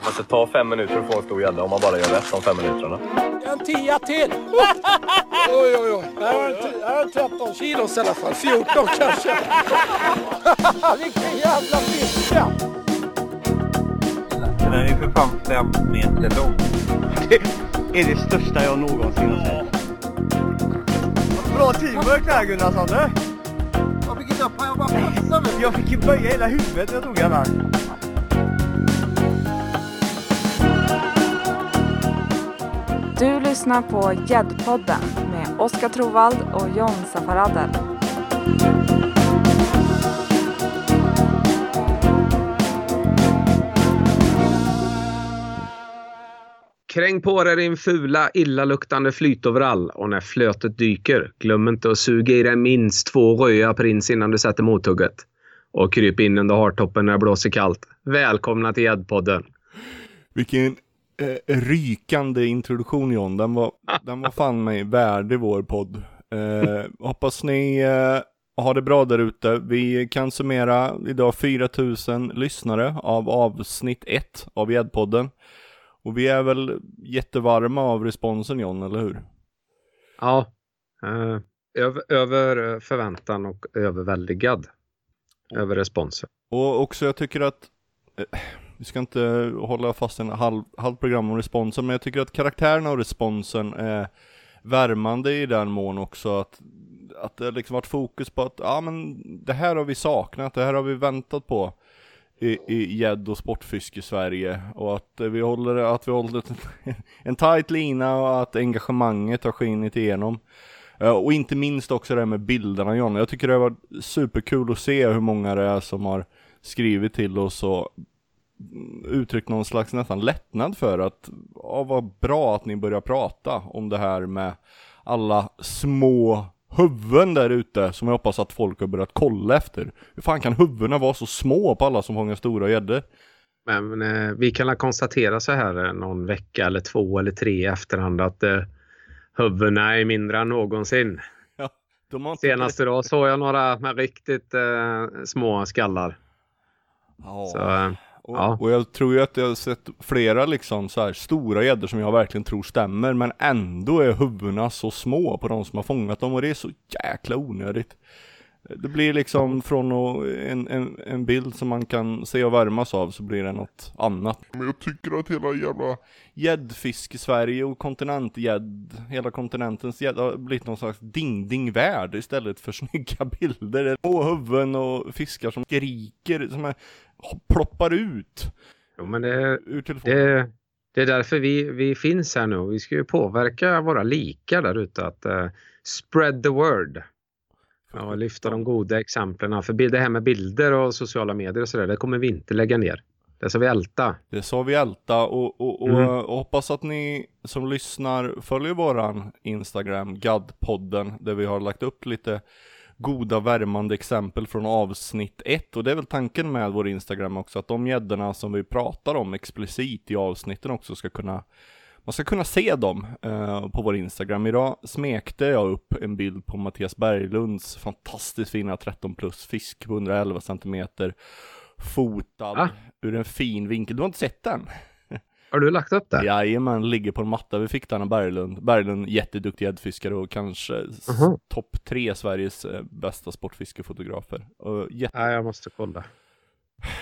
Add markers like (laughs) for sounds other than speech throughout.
Ja, fast det tar fem minuter att få en stor gädda om man bara gör rätt de fem minuterna. En tia till! (laughs) oj, oj, oj. Det här var en ti- det här var 13 kilos i alla fall. 14 (laughs) kanske. (laughs) Vilken jävla fiska! Den är ju för fan fem meter lång. är det största jag någonsin har sett. Bra teamwork där Gunnarsson du! Jag fick inte upp jag bara passade mig. Jag fick ju böja hela huvudet när jag tog den här. Du lyssnar på Gäddpodden med Oskar Trovald och John Safaradel. Kräng på dig din fula, illaluktande flytoverall och när flötet dyker, glöm inte att suga i dig minst två röda prins innan du sätter mothugget. Och kryp in under hartoppen när det blåser kallt. Välkomna till Gäddpodden. Vilken eh, rykande introduktion John. Den var, den var fan mig värdig vår podd. Eh, hoppas ni eh, har det bra där ute. Vi kan summera idag 4000 lyssnare av avsnitt 1 av Gäddpodden. Och vi är väl jättevarma av responsen John, eller hur? Ja, eh, över, över förväntan och överväldigad över responsen. Och också jag tycker att eh, vi ska inte hålla fast en halv, halv program om responsen, men jag tycker att karaktärerna och responsen är värmande i den mån också att att det liksom varit fokus på att, ja men det här har vi saknat, det här har vi väntat på i, gädd och sportfiske i Sverige och att vi håller, att vi håller en, (laughs) en tight lina och att engagemanget har skinit igenom. Eh, och inte minst också det här med bilderna John. Jag tycker det har varit superkul att se hur många det är som har skrivit till oss och uttryckt någon slags nästan lättnad för att, ja vad bra att ni börjar prata om det här med alla små huvuden där ute som jag hoppas att folk har börjat kolla efter. Hur fan kan huvudena vara så små på alla som fångar stora gäddor? Men eh, vi kan konstatera så här eh, någon vecka eller två eller tre i efterhand att eh, huvudena är mindre än någonsin. De har inte Senast idag såg jag några med riktigt eh, små skallar. Ja. Så, eh, Och, Ja. och jag tror ju att jag har sett flera liksom så här stora gäddor som jag verkligen tror stämmer men ändå är huvudena så små på de som har fångat dem och det är så jäkla onödigt. Det blir liksom från en, en, en bild som man kan se och värmas av så blir det något annat. Men jag tycker att hela jävla gäddfisk i Sverige och kontinentgädd, hela kontinentens gädd har blivit någon slags ding-ding-värld istället för (laughs) snygga bilder. Små huvuden och fiskar som skriker, som är, ploppar ut jo, men det, ur telefonen. det, det är därför vi, vi finns här nu. Vi ska ju påverka våra likar där ute att eh, spread the word. Ja, lyfta de goda exemplen. För det här med bilder och sociala medier och sådär, det kommer vi inte lägga ner. Det ska vi älta. Det sa vi älta och, och, och, Mm. och hoppas att ni som lyssnar följer våran Instagram, GAD-podden, där vi har lagt upp lite goda värmande exempel från avsnitt 1 och det är väl tanken med vår Instagram också att de gäddorna som vi pratar om explicit i avsnitten också ska kunna man ska kunna se dem eh, på vår Instagram. Idag smekte jag upp en bild på Mattias Berglunds fantastiskt fina 13 plus fisk på 111 centimeter fotad Ah. ur en fin vinkel. Du har inte sett den? Har du lagt upp det? Jajamän, ligger på en matta. Vi fick den av Berglund. Berglund, jätteduktig gäddfiskare och kanske s- Mhm. topp tre Sveriges eh, bästa sportfiskefotografer. Och jätte... Nej, jag måste kolla.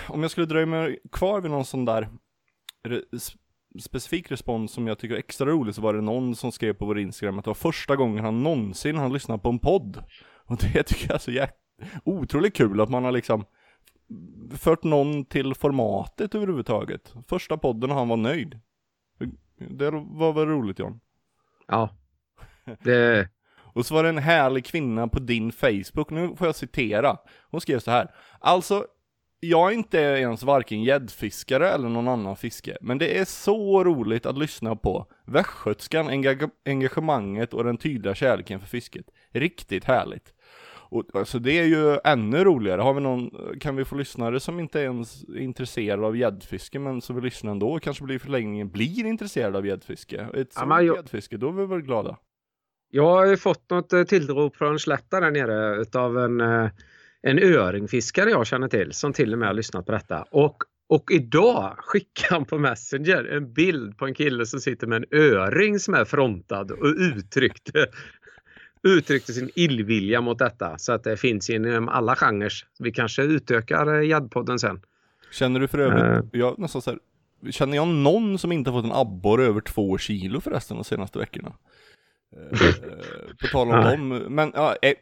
Om jag skulle dröja mig kvar vid någon sån där specifik respons som jag tycker är extra rolig så var det någon som skrev på vår Instagram att det var första gången han någonsin har lyssnat på en podd. Och det (laughs) tycker jag är så jä- otroligt kul att man har liksom fört någon till formatet överhuvudtaget. Första podden och han var nöjd. Det var väl roligt John? Ja. (laughs) Det, Och så var det en härlig kvinna på din Facebook, nu får jag citera. Hon skrev så här. Alltså, jag är inte ens varken gäddfiskare eller någon annan fiske, men det är så roligt att lyssna på västgötskan, enga- engagemanget och den tydliga kärleken för fisket. Riktigt härligt. Och alltså det är ju ännu roligare. Har vi någon, kan vi få lyssnare som inte ens är intresserade av gäddfiske men som vill lyssna ändå och kanske blir i förlängningen blir intresserade av gäddfiske. Ett Ja, gäddfiske, då är vi väl glada. jag har ju fått något eh, tillrop från Slätta där nere utav en, eh, en öringfiskare jag känner till som till och med har lyssnat på detta. Och Och idag skickade han på Messenger en bild på en kille som sitter med en öring som är frontad och uttryckte, uttryckte sin illvilja mot detta. Så att det finns inom alla genrer. Vi kanske utökar eh, Gäddpodden sen. Känner du för övrigt, jag nästan så här, känner jag någon som inte fått en abborre över två kilo förresten de senaste veckorna? Eh, på tal om dem, men ja, eh,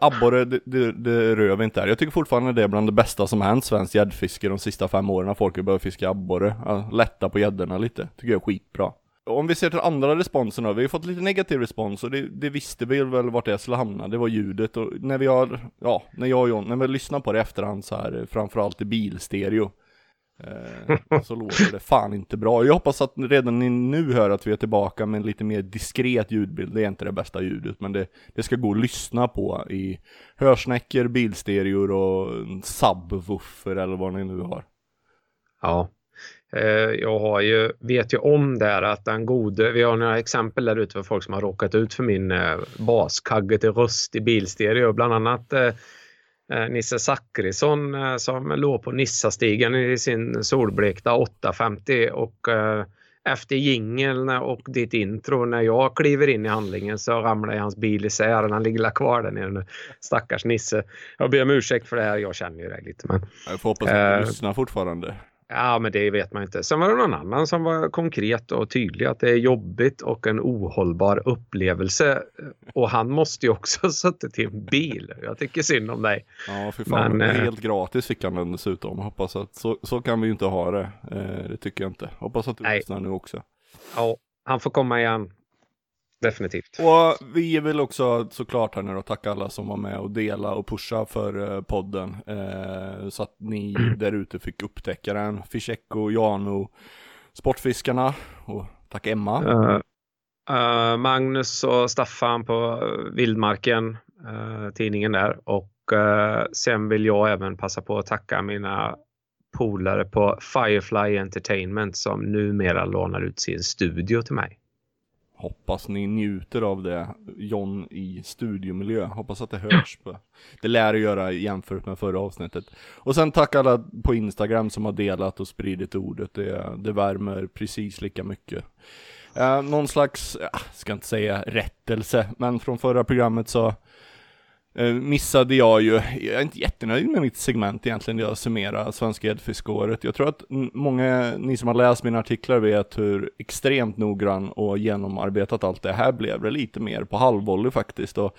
abborre, det, det, det rör vi inte här. Jag tycker fortfarande det är bland det bästa som hänt svensk gäddfiske de sista fem åren, folk har börjat fiska abborre. Ja, lätta på gäddorna lite, tycker jag är skitbra. Om vi ser till andra responsen då, vi har fått lite negativ respons och det, det visste vi väl vart det skulle hamna, det var ljudet och när vi har, ja, när jag och John, när vi lyssnar på det i efterhand så här, framförallt i bilstereo, eh, så låter det fan inte bra. Jag hoppas att redan ni nu hör att vi är tillbaka med en lite mer diskret ljudbild, det är inte det bästa ljudet, men det, det ska gå att lyssna på i hörsnäckor, bilstereor och en subwoofer eller vad ni nu har. Ja. Eh, jag har ju, vet ju om där att den gode, vi har några exempel där ute för folk som har råkat ut för min eh, baskagge till röst i bilstereo. Bland annat eh, Nisse Zackrisson eh, som låg på Nissastigen i sin solblekta 850 och eh, efter jingeln och ditt intro när jag kliver in i handlingen så ramlar hans bil isär. Han ligger kvar där nere nu. Stackars Nisse. Jag ber om ursäkt för det här. Jag känner ju dig lite men Jag får hoppas att Eh, du lyssnar fortfarande. Ja, men det vet man inte. Sen var det någon annan som var konkret och tydlig att det är jobbigt och en ohållbar upplevelse. Och han måste ju också ha suttit i en bil. Jag tycker synd om dig. Ja, för fan. Men, eh, helt gratis fick han den dessutom. Hoppas att så, så kan vi ju inte ha det. Eh, det tycker jag inte. Hoppas att du Nej. lyssnar nu också. Ja, han får komma igen. Definitivt. Och vi vill också såklart här nu då tacka alla som var med och dela och pusha för eh, podden. Eh, så att ni där ute fick upptäcka den. Fischecko, Jano, Sportfiskarna och tack Emma. Eh, eh, Magnus och Staffan på Vildmarken, eh, tidningen där. Och sen vill jag även passa på att tacka mina polare på Firefly Entertainment som numera lånar ut sin studio till mig. Hoppas ni njuter av det, John i studiomiljö. Hoppas att det hörs. På. Det lär det göra jämfört med förra avsnittet. Och sen tack alla på Instagram som har delat och spridit ordet. Det, det värmer precis lika mycket. Eh, någon slags, jag ska inte säga rättelse, men från förra programmet så Eh, missade jag ju, jag är inte jättenöjd med mitt segment egentligen, jag summerar svenska gäddfiskåret. Jag tror att många, ni som har läst mina artiklar vet hur extremt noggrann och genomarbetat allt det här blev. Det lite mer på halvvolley faktiskt. Och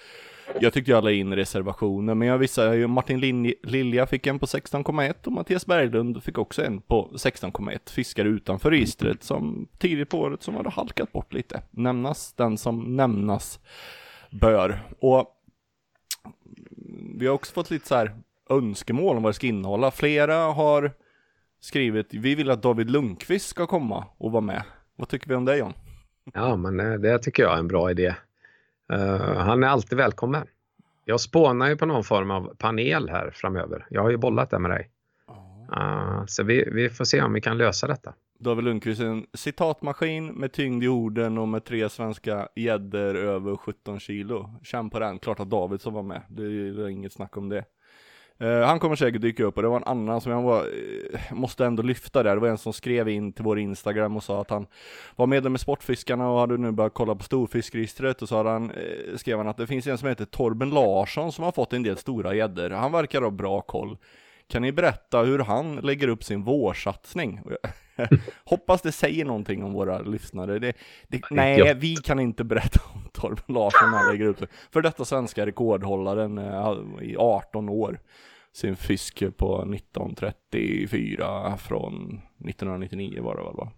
jag tyckte jag la in reservationer, men jag visade ju Martin Lin- Lilja fick en på 16,1 och Mattias Berglund fick också en på 16,1. Fiskare utanför registret som tidigt på året som hade halkat bort lite. Nämnas den som nämnas bör. Och vi har också fått lite så här önskemål om vad det ska innehålla. Flera har skrivit, vi vill att David Lundqvist ska komma och vara med. Vad tycker vi om det John? Ja, men eh, det tycker jag är en bra idé. Eh, han är alltid välkommen. Jag spånar ju på någon form av panel här framöver. Jag har ju bollat det med dig. Eh, så vi, vi får se om vi kan lösa detta. David Lundqvist en citatmaskin med tyngd i orden och med tre svenska gäddor över 17 kilo. Känn på den, klart att David som var med. Det är inget snack om det. Uh, han kommer säkert dyka upp och det var en annan som jag var, uh, måste ändå lyfta där. Det var en som skrev in till vår Instagram och sa att han var medlem i Sportfiskarna och hade nu börjat kolla på storfiskregistret och så hade han, uh, skrev han att det finns en som heter Torben Larsson som har fått en del stora gäddor. Han verkar ha bra koll. Kan ni berätta hur han lägger upp sin vårsatsning? (laughs) Hoppas det säger någonting om våra lyssnare. Det, det, nej, vi kan inte berätta om Torben Larsson när han lägger upp det. För detta svenska rekordhållaren eh, i 18 år. Sin fisk på 1934 från 1999 var det väl va?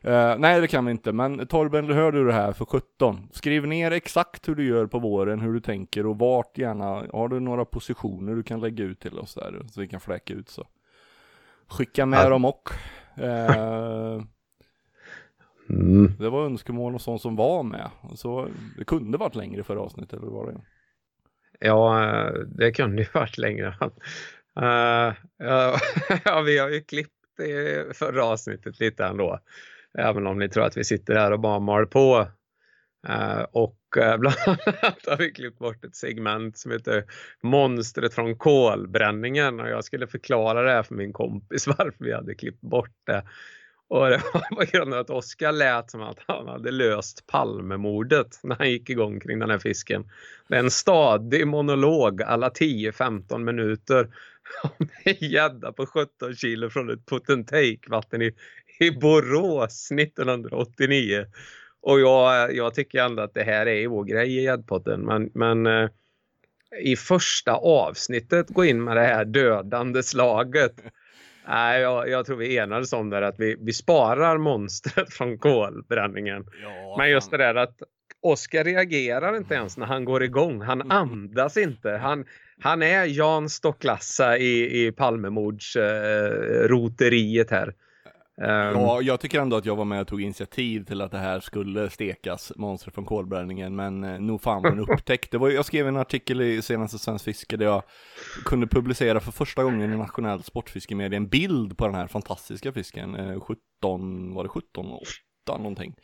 Eh, nej det kan vi inte, men Torben hör du det här för 17. Skriv ner exakt hur du gör på våren, hur du tänker och vart gärna, har du några positioner du kan lägga ut till oss där så vi kan fläcka ut så. Skicka med Ja. dem och. Eh, Mm. det var önskemål och sånt som var med. Så det kunde varit längre förra avsnittet, eller var det? Ja, eh, det kunde ju varit längre. (laughs) Eh, ja, (laughs) ja, vi har ju klippt det förra avsnittet lite ändå. Även om ni tror att vi sitter här och bara mal på. Eh, och eh, (laughs) bland annat har vi klippt bort ett segment som heter Monstret från kolbränningen och jag skulle förklara det här för min kompis (laughs) varför vi hade klippt bort det. Och det var på grund av att Oskar lät som att han hade löst Palmemordet när han gick igång kring den här fisken. Det är en stadig monolog alla 10-15 minuter (laughs) om en gädda på 17 kilo från ett potentate-vatten i, i Borås 1989. Och jag, jag tycker ändå att det här är vår grej i Gäddpodden. Men, men eh, i första avsnittet gå in med det här dödande slaget. (laughs) Nej, jag, jag tror vi enades om det att vi, vi sparar monstret från kolbränningen. Ja, Men just det där att Oskar reagerar inte ens när han går igång. Han (laughs) andas inte. Han, han är Jan Stocklassa i, i Palmemords eh, roteriet här. Ehm, Ja, jag tycker ändå att jag var med och tog initiativ till att det här skulle stekas, monster från kolbränningen, men eh, nog fan var en (laughs) upptäckt. Det var, jag skrev en artikel i senaste Svensk Fiske där jag kunde publicera för första gången i nationell sportfiskemedia en bild på den här fantastiska fisken, eh, 17, var det 17, 8 någonting.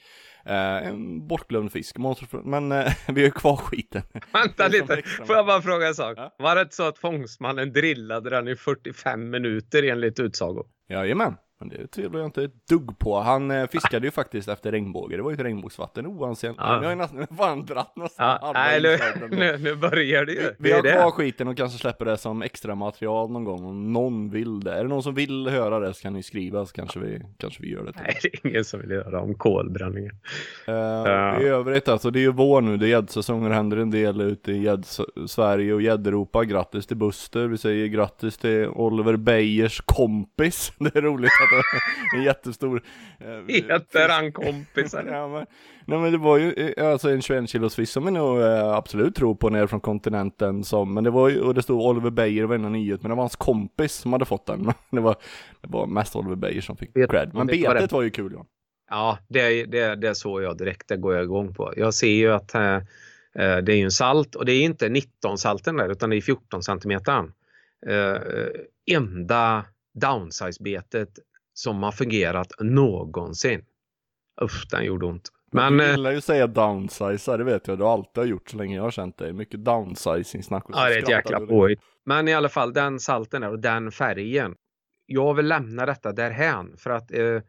Eh, en bortglömd fisk, monster men eh, (laughs) vi ju kvar skiten. (laughs) Vänta är lite, får jag bara fråga en sak? Ja. Var det inte så att fångstmannen drillade den i 45 minuter enligt utsago? Jajamän, men det tvivlar jag inte ett dugg på. Han eh, fiskade ju faktiskt efter regnbåge, det var ju ett regnbågsvatten, oansenligt. Ja. Nu har jag nästan, fan dratt nästan Ja, nej, nu, nu, nu börjar det ju. Vi Det har det. kvar skiten och kanske släpper det som extra material någon gång om någon vill det. Är det någon som vill höra det så kan ni skriva så kanske vi, kanske vi gör det. till. Nej, det är ingen som vill höra om kolbränningen. Eh, Ja. I övrigt alltså, det är ju vår nu, det är gäddsäsong och det händer en del ute i gädd-Sverige och gädd-Europa. Grattis till Buster, vi säger grattis till Oliver Beyers kompis. (laughs) Det är roligt att (laughs) en jättestor... eh, Heter han kompisen? (laughs) Ja, men, nej men det var ju eh, alltså en 21 kilos fisk som vi nog eh, absolut tror på ner från kontinenten som, men det var ju, och det stod Oliver Beijer var en nyhet, men det var hans kompis som hade fått den. (laughs) Det var, det var mest Oliver Beijer som fick cred. Men betet var ju kul ja. Ja, det, det, det såg jag direkt. Det går jag igång på. Jag ser ju att eh, eh, det är ju en salt och det är inte 19 salten där utan det är 14 centimeter. Eh, enda downsize-betet som har fungerat någonsin. Usch, den gjorde ont. Men du eh, gillar ju att säga downsize, det vet jag, du alltid har gjort så länge jag har känt dig. Mycket downsizing-snack. ja, det är ett jäkla påhitt. Men i alla fall den salten där och den färgen. Jag vill lämna detta därhän för att eh,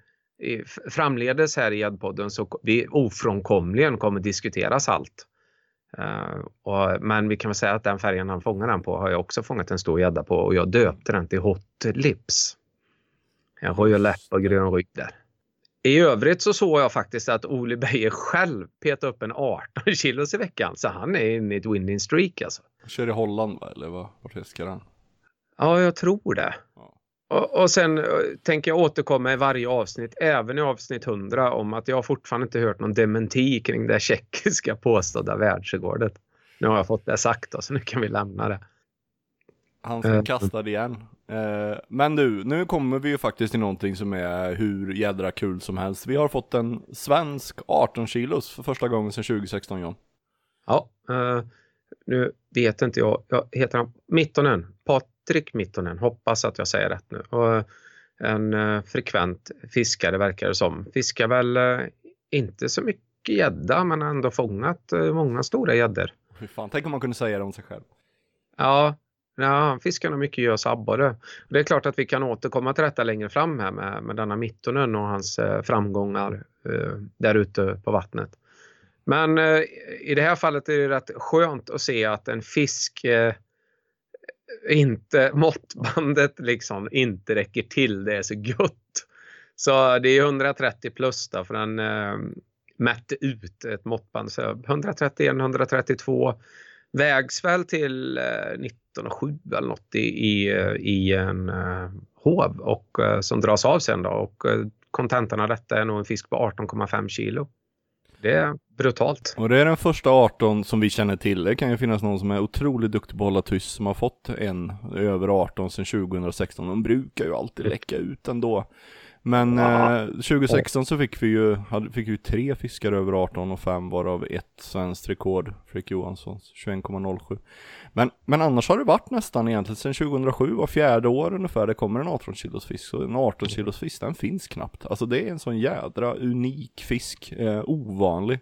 framledes här i Gäddpodden så vi ofrånkomligen kommer diskutera salt. Eh, och, men vi kan väl säga att den färgen han fångar den på har jag också fångat en stor gädda på och jag döpte den till Hot Lips. Jag har ju läpp och grön rygg där. I övrigt så såg jag faktiskt att Ole Beijer själv petade upp en 18 (laughs) kilos i veckan så han är inne i ett winning streak alltså. Kör i Holland va, eller vad? Vart fiskar han? Ja, jag tror det. Ja. Och, och sen eh, tänker jag återkomma i varje avsnitt, även i avsnitt 100, om att jag fortfarande inte hört någon dementi kring det tjeckiska påstådda världsrekordet. Nu har jag fått det sagt då, så nu kan vi lämna det. Han som Eh. kastade igen. Eh, men du, nu kommer vi ju faktiskt till någonting som är hur jädra kul som helst. Vi har fått en svensk 18 kilos för första gången sedan 2016 John. Ja, eh, nu vet inte jag, jag heter han Mittonen, Patrik Mittonen, hoppas att jag säger rätt nu. Och eh, en eh, frekvent fiskare verkar det som. Fiskar väl eh, inte så mycket gädda men har ändå fångat många stora gäddor. Fy fan, tänk om man kunde säga det om sig själv. Ja, ja, han fiskar nog mycket gös och abborre. Det är klart att vi kan återkomma till detta längre fram här med, med denna Mittonen och hans eh, framgångar eh, där ute på vattnet. Men eh, i det här fallet är det rätt skönt att se att en fisk eh, inte, (laughs) måttbandet liksom inte räcker till. Det är så gött. Så det är 130 plus då för den eh, mätte ut ett måttband. Så 131, 132 vägs väl till eh, 1907 eller något i, i, i en eh, hov och eh, som dras av sen då och eh, kontentan av detta är nog en fisk på 18,5 kilo. Det är brutalt. Och det är den första 18 som vi känner till. Det kan ju finnas någon som är otroligt duktig på att hålla tyst som har fått en över 18 sedan 2016. De brukar ju alltid läcka ut ändå. Men eh, 2016 så fick vi ju, hade, fick ju tre fiskar över 18 och fem varav ett svenskt rekord, Fredrik Johanssons 21,07. Men, men annars har det varit nästan egentligen sedan 2007, var fjärde år ungefär, det kommer en 18 kilos fisk. Och en 18 kilos fisk, den finns knappt. Alltså det är en sån jädra unik fisk, eh, ovanlig.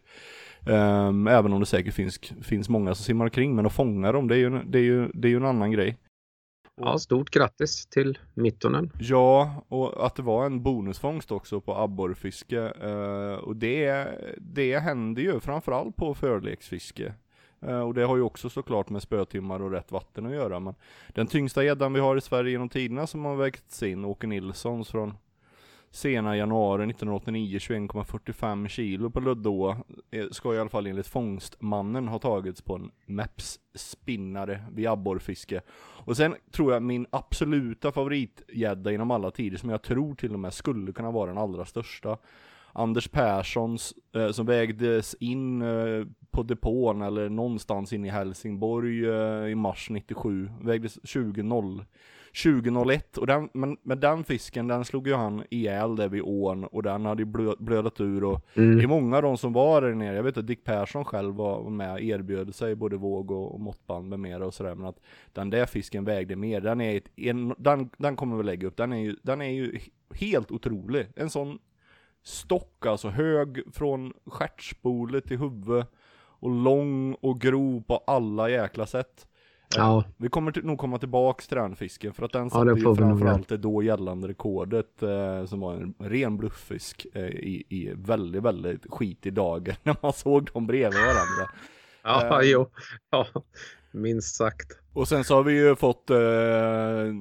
Ehm, även om det säkert finns, finns många som simmar omkring, men att fånga dem, det är ju, det är ju, det är ju en annan grej. Ja, stort grattis till Mittonen. Ja, och att det var en bonusfångst också på abborrfiske. eh, och det, det händer ju framförallt på förleksfiske. Eh, och det har ju också såklart med spötimmar och rätt vatten att göra. Men den tyngsta gäddan vi har i Sverige genom tiderna som har vägts in, Åke Nilssons från sena januari 1989, 21,45 kilo på Löddå, eh, ska i alla fall enligt fångstmannen ha tagits på en Meps spinnare vid abborrfiske. Och sen tror jag min absoluta favoritgädda inom alla tider, som jag tror till och med skulle kunna vara den allra största. Anders Perssons, eh, som vägdes in eh, på depån eller någonstans inne i Helsingborg eh, i mars 97, vägdes 20.0 2001 och den, men, men den fisken den slog ju han ihjäl där vid ån och den hade ju blö, blödat ur och det är många av de som var där nere, jag vet att Dick Persson själv var med och erbjöd sig både våg och, och måttband med mera och sådär men att den där fisken vägde mer, den är ett, en, den, den kommer vi lägga upp, den är ju, den är ju helt otrolig, en sån stock alltså, hög från stjärtspolet till huvud och lång och grov på alla jäkla sätt. Ja, Vi kommer till, nog komma tillbaks till den fisken för att den Ja, satte det ju framförallt det då gällande rekordet eh, som var en ren blufffisk eh, i, i väldigt, väldigt skitig dager (laughs) när man såg dem bredvid varandra. ja, Eh. (laughs) jo. Ja, minst sagt. Och sen så har vi ju fått, eh,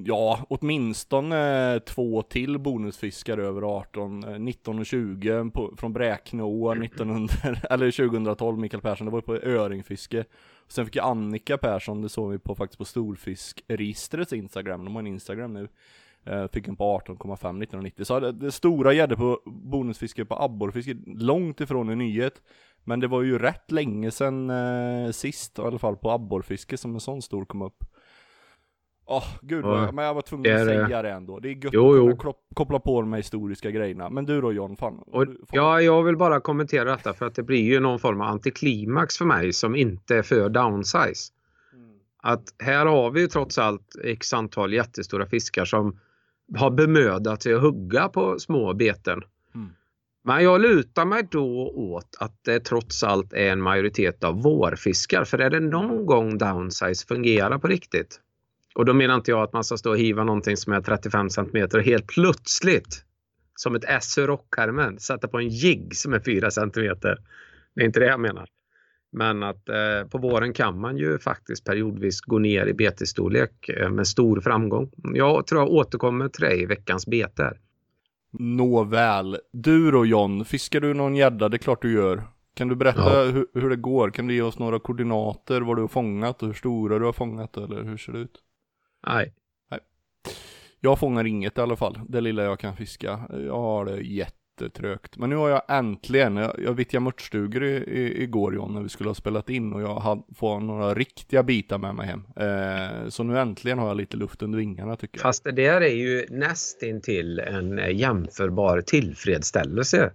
ja, åtminstone eh, två till bonusfiskar över 18, eh, 19 och 20 på, från Bräkneå 1900, (laughs) eller 2012, Mikael Persson, det var ju på öringfiske. Sen fick ju Annika Persson, det såg vi på faktiskt på Storfiskregistrets Instagram, de har en Instagram nu. Eh, fick en på 18,5 1990. Så det, det stora gäddor på bonusfiske på abborrfiske, långt ifrån en nyhet. Men det var ju rätt länge sedan eh, sist, i alla fall på abborrfiske, som en sån stor kom upp. Åh, gud vad, Ja, men jag var tvungen att säga det ändå. Det är gött Jo, att kunna koppla på de här historiska grejerna. Men du då John, fan. Och, får- ja, jag vill bara kommentera detta för att det blir ju någon form av antiklimax för mig som inte är för downsize. Att här har vi ju trots allt x antal jättestora fiskar som har bemödat sig att hugga på små beten. Mm. Men jag lutar mig då åt att det trots allt är en majoritet av vårfiskar. För är det någon gång downsize fungerar på riktigt. Och då menar inte jag att man ska stå och hiva någonting som är 35 cm och helt plötsligt som ett S ur rockärmen sätta på en jigg som är 4 cm. Det är inte det jag menar. Men att eh, på våren kan man ju faktiskt periodvis gå ner i betesstorlek eh, med stor framgång. Jag tror jag återkommer till det i veckans bete. Nåväl. Du då John, fiskar du någon gädda? Det är klart du gör. Kan du berätta Ja. hur, hur det går? Kan du ge oss några koordinater, vad du har fångat och hur stora du har fångat eller hur ser det ut? Nej. Jag fångar inget i alla fall, det lilla jag kan fiska. Jag har det jättetrögt. Men nu har jag äntligen, jag, jag vittjade mörtstugor i, i, igår John när vi skulle ha spelat in och jag hade fått några riktiga bitar med mig hem. Eh, så nu äntligen har jag lite luft under vingarna tycker jag. Fast det där är ju nästintill en eh, jämförbar tillfredsställelse.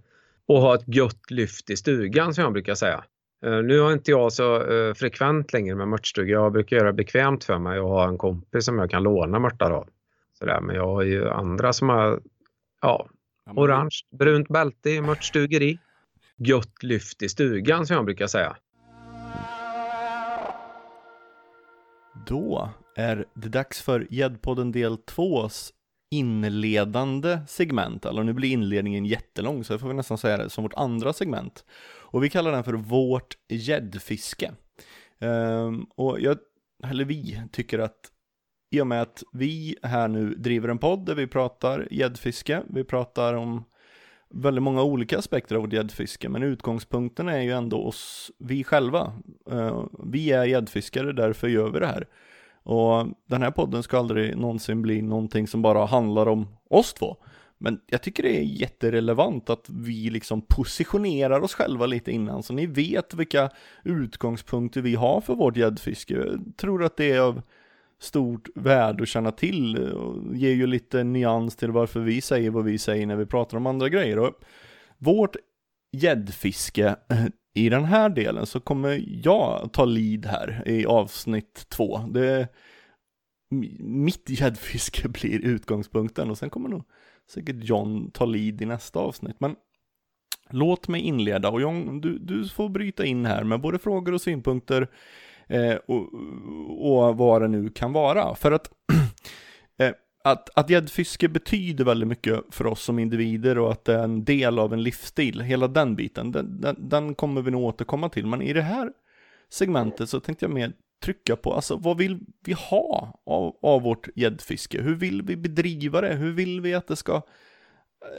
att ha ett gött lyft i stugan som jag brukar säga. Eh, Nu har inte jag så eh, frekvent längre med mörtstuga. Jag brukar göra det bekvämt för mig och ha en kompis som jag kan låna mörtar av. Sådär. Men jag har ju andra som har ja, orange, brunt bälte i mörtstugeri. Gött lyft i stugan som jag brukar säga. Då är det dags för Gäddpodden del 2s inledande segment, eller nu blir inledningen jättelång så jag får vi nästan säga det som vårt andra segment. Och vi kallar den för vårt gäddfiske. Um, och jag, eller vi, tycker att i och med att vi här nu driver en podd där vi pratar gäddfiske, vi pratar om väldigt många olika aspekter av vårt gäddfiske, men utgångspunkten är ju ändå oss, vi själva. Uh, vi är gäddfiskare, därför gör vi det här. Och den här podden ska aldrig någonsin bli någonting som bara handlar om oss två. Men jag tycker det är jätterelevant att vi liksom positionerar oss själva lite innan, så ni vet vilka utgångspunkter vi har för vårt gäddfiske. Jag tror att det är av stort värde att känna till och ger ju lite nyans till varför vi säger vad vi säger när vi pratar om andra grejer. Och vårt gäddfiske eh, i den här delen så kommer jag ta lead här i avsnitt två. Det, mitt gäddfiske (laughs) blir utgångspunkten och sen kommer nog säkert John ta lead i nästa avsnitt. Men Låt mig inleda och John, du, du får bryta in här med både frågor och synpunkter eh, och, och vad det nu kan vara. För att (clears throat) eh, att, att gäddfiske betyder väldigt mycket för oss som individer och att det är en del av en livsstil, hela den biten, den, den, den kommer vi nog återkomma till. Men i det här segmentet så tänkte jag mer trycka på, alltså vad vill vi ha av, av vårt gäddfiske? Hur vill vi bedriva det? Hur vill vi att det ska,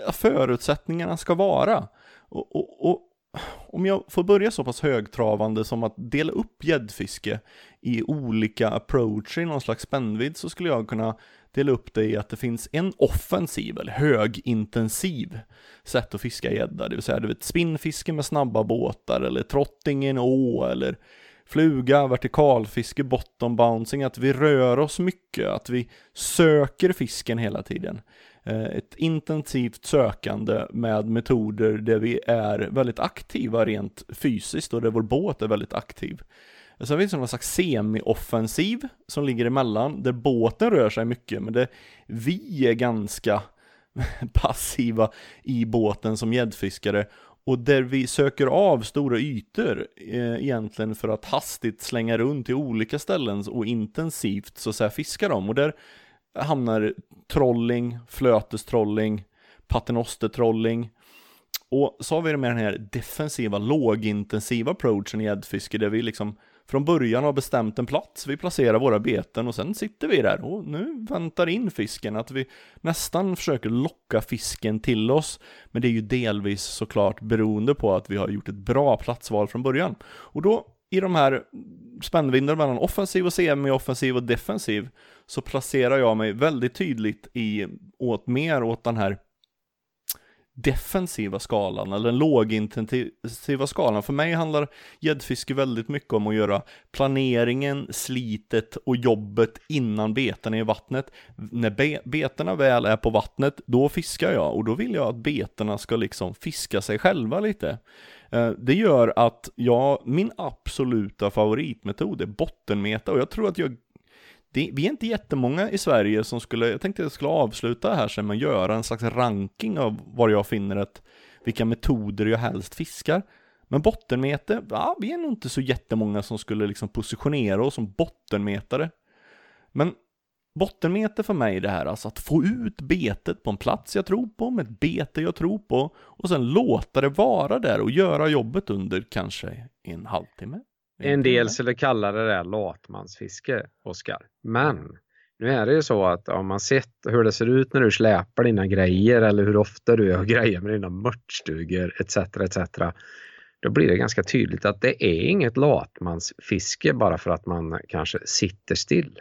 eh, förutsättningarna ska vara? Och, och, och om jag får börja så pass högtravande som att dela upp gäddfiske i olika approacher i någon slags spännvidd så skulle jag kunna dela upp det i att det finns en offensiv eller högintensiv sätt att fiska gädda, det vill säga du vet spinnfiske med snabba båtar eller trotting i en å eller fluga, vertikalfiske, bottom bouncing, att vi rör oss mycket, att vi söker fisken hela tiden. Eh, ett intensivt sökande med metoder där vi är väldigt aktiva rent fysiskt och där vår båt är väldigt aktiv. Sen finns det någon slags semi-offensiv som ligger emellan, där båten rör sig mycket, men där vi är ganska (laughs) passiva i båten som gäddfiskare och där vi söker av stora ytor eh, egentligen för att hastigt slänga runt till olika ställen och intensivt så att säga fiska dem. Och där hamnar trolling, flötestrolling, paternostertrolling. Och så har vi det med den här defensiva, lågintensiva approachen i gäddfiske där vi liksom från början har bestämt en plats, vi placerar våra beten och sen sitter vi där och nu väntar in fisken, att vi nästan försöker locka fisken till oss, men det är ju delvis såklart beroende på att vi har gjort ett bra platsval från början. Och då i de här spännvidderna mellan offensiv och semi-offensiv och defensiv så placerar jag mig väldigt tydligt i, åt mer åt den här defensiva skalan eller den lågintensiva skalan. För mig handlar gäddfiske väldigt mycket om att göra planeringen, slitet och jobbet innan beten är i vattnet. När be betena väl är på vattnet, då fiskar jag och då vill jag att betena ska liksom fiska sig själva lite. Eh, det gör att jag, min absoluta favoritmetod är bottenmeta och jag tror att jag det, vi är inte jättemånga i Sverige som skulle, jag tänkte jag skulle avsluta här sen med att göra en slags ranking av var jag finner att vilka metoder jag helst fiskar. Men bottenmete, ja, vi är nog inte så jättemånga som skulle liksom positionera oss som bottenmetare. Men bottenmete för mig är det här, alltså att få ut betet på en plats jag tror på, med ett bete jag tror på, och sen låta det vara där och göra jobbet under kanske en halvtimme, en del skulle kalla det där latmansfiske, Oskar. Men nu är det ju så att om man sett hur det ser ut när du släpar dina grejer eller hur ofta du gör (laughs) grejer med dina mörtstugor etc. etc. Då blir det ganska tydligt att det är inget latmansfiske bara för att man kanske sitter still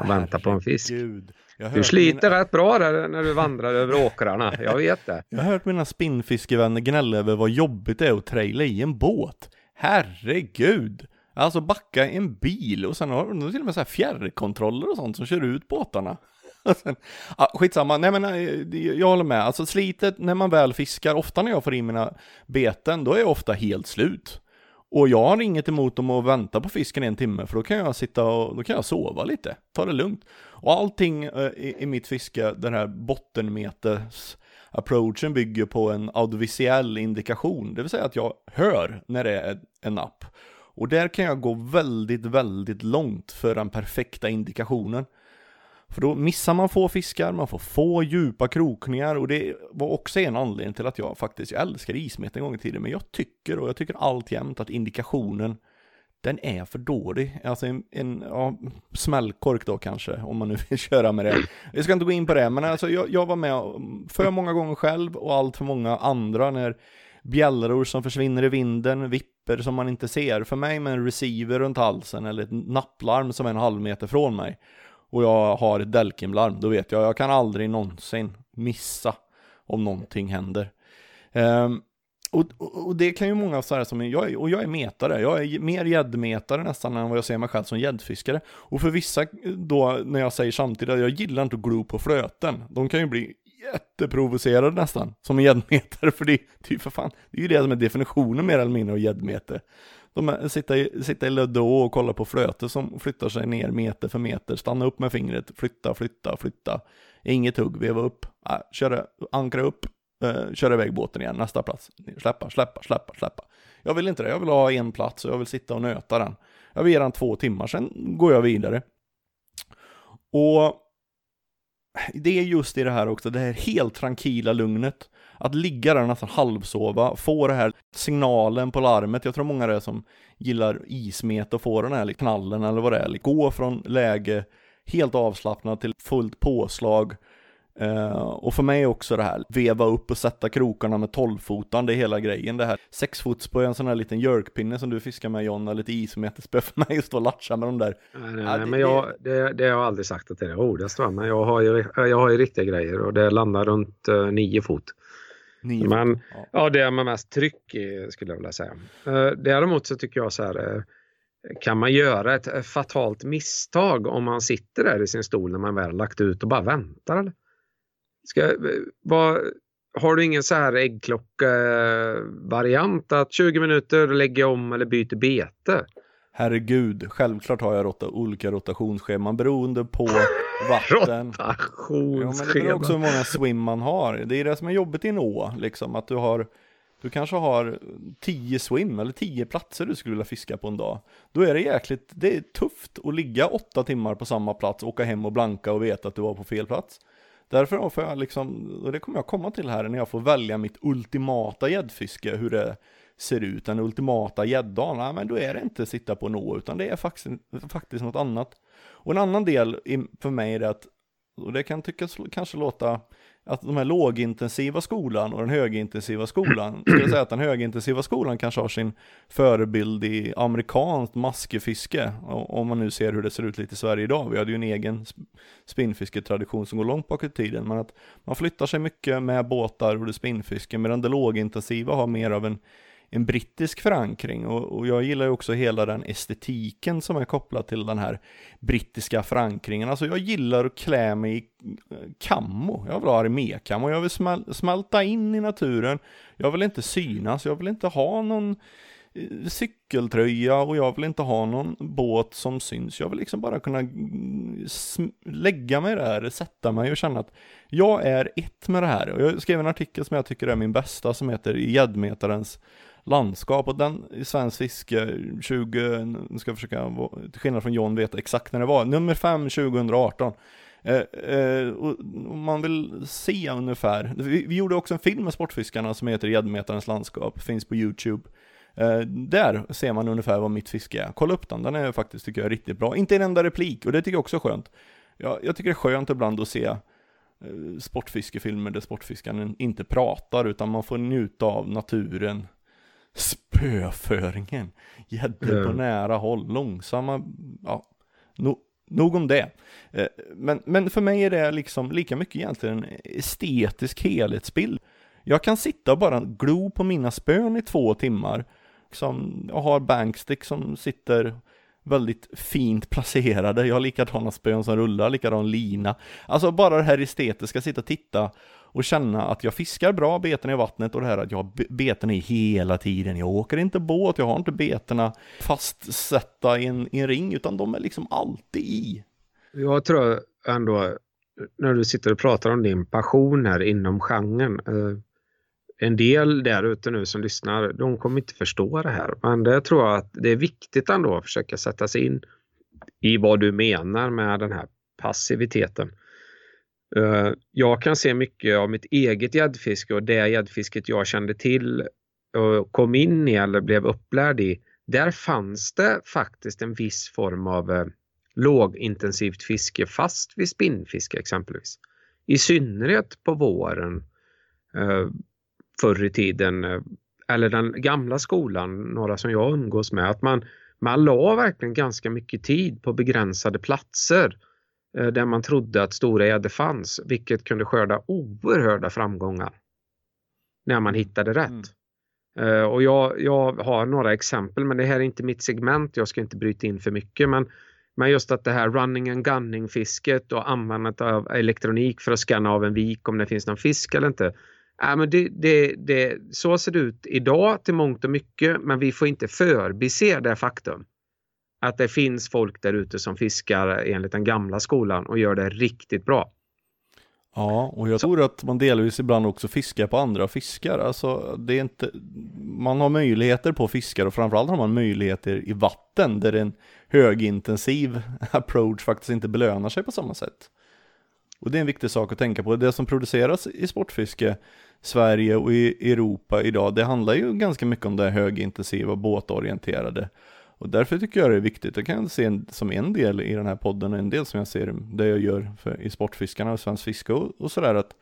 och väntar på en fisk. Du sliter mina... rätt bra där när du vandrar över åkrarna, jag vet det. Jag har hört mina spinnfiskevänner gnälla över vad jobbigt det är att traila i en båt. Herregud! Alltså backa en bil och sen har de till och med så här fjärrkontroller och sånt som kör ut båtarna. (laughs) Sen, ah, skitsamma, nej men jag håller med. Alltså slitet när man väl fiskar, ofta när jag får in mina beten, då är jag ofta helt slut. Och jag har inget emot om att vänta på fisken en timme, för då kan jag sitta och då kan jag sova lite, ta det lugnt. Och allting eh, i, i mitt fiske, den här bottenmetes approachen bygger på en audiovisuell indikation, det vill säga att jag hör när det är en napp. Och där kan jag gå väldigt, väldigt långt för den perfekta indikationen. För då missar man få fiskar, man får få djupa krokningar och det var också en anledning till att jag faktiskt, jag älskar ismet en gång i tiden, men jag tycker och jag tycker alltjämt att indikationen den är för dålig. Alltså en, en ja, smällkork då kanske, om man nu (laughs) vill köra med det. Jag ska inte gå in på det, men alltså jag, jag var med för många gånger själv och allt för många andra när bjällror som försvinner i vinden, vipper som man inte ser. För mig med en receiver runt halsen eller ett napplarm som är en halv meter från mig och jag har ett Delkim-larm, då vet jag, jag kan aldrig någonsin missa om någonting händer. Um, och, och, och, det kan ju många säga som, jag är, och jag är metare, jag är mer gäddmetare nästan än vad jag ser mig själv som gäddfiskare. Och för vissa eh, då, när jag säger samtidigt att jag gillar inte att glo på flöten, de kan ju bli jätteprovocerade nästan, som en gäddmetare, (laughs) för det, det är ju för fan, det är ju det som är definitionen mer eller mindre av gäddmete. De sitter, sitta, i, sitta Lödde och kolla på flöte som flyttar sig ner meter för meter, stanna upp med fingret, flytta, flytta, flytta. Inget hugg, veva upp, äh, köra, ankra upp, eh, köra iväg båten igen, nästa plats. Släppa, släppa, släppa, släppa. Jag vill inte det, jag vill ha en plats och jag vill sitta och nöta den. Jag vill ge den två timmar, sen går jag vidare. Och det är just i det här också, det här helt tranquila lugnet. Att ligga där nästan halvsova, få det här signalen på larmet. Jag tror många det är som gillar ismet och få den här knallen eller vad det är. Gå från läge helt avslappnad till fullt påslag. Uh, och för mig också det här, veva upp och sätta krokarna med 12-fotan, det är hela grejen. Det här sexfotsspö, en sån här liten jerkpinne som du fiskar med John, lite ismetespö för mig att stå och latcha med de där. Nej, nej, ja, det, men jag, det, det har jag aldrig sagt att det är det roligaste, men jag har, ju, jag har ju riktiga grejer och det landar runt uh, nio fot. Nio men fot, ja. ja, det är med mest tryck i, skulle jag vilja säga. Uh, däremot så tycker jag så här, kan man göra ett fatalt misstag om man sitter där i sin stol när man väl lagt ut och bara väntar? Eller? Ska, vad, har du ingen så här äggklocka-variant att 20 minuter lägger jag om eller byter bete? Herregud, självklart har jag rota, olika rotationsscheman beroende på (laughs) vatten. Rotationsscheman? Ja, men det beror också hur många swim man har. Det är det som är jobbigt i en å, liksom att du har du kanske har 10 swim eller 10 platser du skulle vilja fiska på en dag. Då är det jäkligt, det är tufft att ligga 8 timmar på samma plats, åka hem och blanka och veta att du var på fel plats. Därför får jag liksom, och det kommer jag komma till här när jag får välja mitt ultimata gäddfiske, hur det ser ut, den ultimata gäddan, ja men då är det inte sitta på nå, utan det är faktiskt, faktiskt något annat. Och en annan del för mig är att, och det kan tyckas kanske låta att de här lågintensiva skolan och den högintensiva skolan, skulle jag säga att den högintensiva skolan kanske har sin förebild i amerikanskt maskefiske, om man nu ser hur det ser ut lite i Sverige idag. Vi hade ju en egen spinnfisketradition som går långt bak i tiden, men att man flyttar sig mycket med båtar och det spinnfiske, medan det lågintensiva har mer av en en brittisk förankring och, och, jag gillar ju också hela den estetiken som är kopplad till den här brittiska förankringen. Alltså jag gillar att klä mig i eh, kammo, jag vill ha armékammo, jag vill smäl smälta in i naturen, jag vill inte synas, jag vill inte ha någon eh, cykeltröja och jag vill inte ha någon båt som syns. Jag vill liksom bara kunna mm, lägga mig där, sätta mig och känna att jag är ett med det här. Och jag skrev en artikel som jag tycker är min bästa som heter Gäddmetarens landskap och den i svensk fiske 20, nu ska jag försöka, till skillnad från John, veta exakt när det var, nummer 5 2018. Eh, eh, och man vill se ungefär, vi, vi, gjorde också en film med Sportfiskarna som heter Gäddmetarens landskap, finns på YouTube. Eh, där ser man ungefär vad mitt fiske är. Kolla upp den, den är faktiskt tycker jag riktigt bra. Inte en enda replik och det tycker jag också är skönt. Jag, jag tycker det är skönt ibland att se eh, sportfiskefilmer där sportfiskaren inte pratar utan man får njuta av naturen, spöföringen. Gäddor på nära håll, långsamma, ja, no, nog om det. Eh, men, men för mig är det liksom lika mycket egentligen en estetisk helhetsbild. Jag kan sitta och bara glo på mina spön i två timmar. Som, jag har bankstick som sitter väldigt fint placerade. Jag har likadana spön som rullar, likadan lina. Alltså bara det här estetiska, sitta och titta och känna att jag fiskar bra beten i vattnet och det här att jag har beten i hela tiden. Jag åker inte båt, jag har inte betena fastsatta i en, i en ring utan de är liksom alltid i. Jag tror ändå när du sitter och pratar om din passion här inom genren. Eh, en del där ute nu som lyssnar, de kommer inte förstå det här. Men det tror jag att det är viktigt ändå att försöka sätta sig in i vad du menar med den här passiviteten. Eh, jag kan se mycket av mitt eget gäddfiske och det gäddfisket jag kände till och kom in i eller blev upplärd i. Där fanns det faktiskt en viss form av eh, lågintensivt fiske fast vid spinnfiske exempelvis. I synnerhet på våren eh, förr i tiden eller den gamla skolan, några som jag umgås med, att man, man la verkligen ganska mycket tid på begränsade platser där man trodde att stora gäddor fanns, vilket kunde skörda oerhörda framgångar när man hittade rätt. Mm. Uh, och jag, jag har några exempel, men det här är inte mitt segment, jag ska inte bryta in för mycket. Men, men just att det här running and gunning fisket och användandet av elektronik för att scanna av en vik om det finns någon fisk eller inte. Äh, men det, det, det, så ser det ut idag till mångt och mycket, men vi får inte förbise det faktum att det finns folk där ute som fiskar enligt den gamla skolan och gör det riktigt bra. Ja, och jag tror att man delvis ibland också fiskar på andra fiskar. Alltså, det är inte, man har möjligheter på fiskar och framförallt har man möjligheter i vatten där en högintensiv (laughs) approach faktiskt inte belönar sig på samma sätt. Och det är en viktig sak att tänka på. Det som produceras i sportfiske, Sverige och i Europa idag, det handlar ju ganska mycket om det högintensiva, båtorienterade. Och därför tycker jag det är viktigt, det kan jag se en, som en del i den här podden och en del som jag ser det jag gör för, i Sportfiskarna och Svensk Fiske och, och sådär att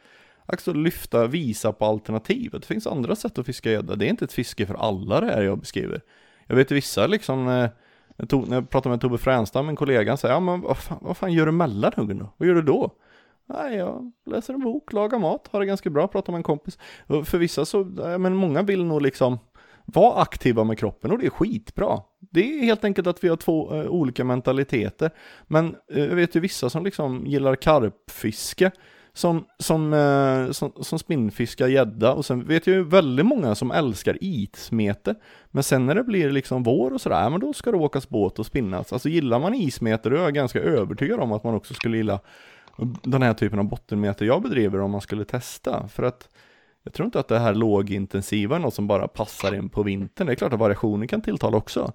också lyfta, visa på alternativ. Det finns andra sätt att fiska gädda. Det är inte ett fiske för alla det här jag beskriver. Jag vet vissa liksom, eh, när jag pratade med Tobbe Fränstam, en kollega, han säger ja men vad fan, vad fan gör du mellanhuggen då? Vad gör du då? Nej, jag läser en bok, lagar mat, har det ganska bra, pratar med en kompis. Och för vissa så, men många vill nog liksom var aktiva med kroppen och det är skitbra. Det är helt enkelt att vi har två eh, olika mentaliteter. Men eh, jag vet ju vissa som liksom gillar karpfiske, som, som, eh, som, som spinnfiskar gädda och sen vet jag ju väldigt många som älskar ismete. Men sen när det blir liksom vår och sådär, men då ska det åkas båt och spinnas. Alltså gillar man ismeter då är jag ganska övertygad om att man också skulle gilla den här typen av bottenmeter jag bedriver om man skulle testa. För att jag tror inte att det här lågintensiva är något som bara passar in på vintern. Det är klart att variationen kan tilltala också.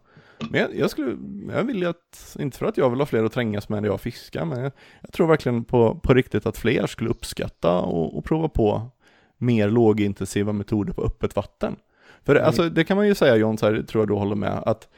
Men jag, jag skulle, jag vill att, inte för att jag vill ha fler att trängas med när jag fiskar, men jag, jag tror verkligen på, på riktigt att fler skulle uppskatta och, och prova på mer lågintensiva metoder på öppet vatten. För mm. alltså, det kan man ju säga John, så här, tror jag du håller med, att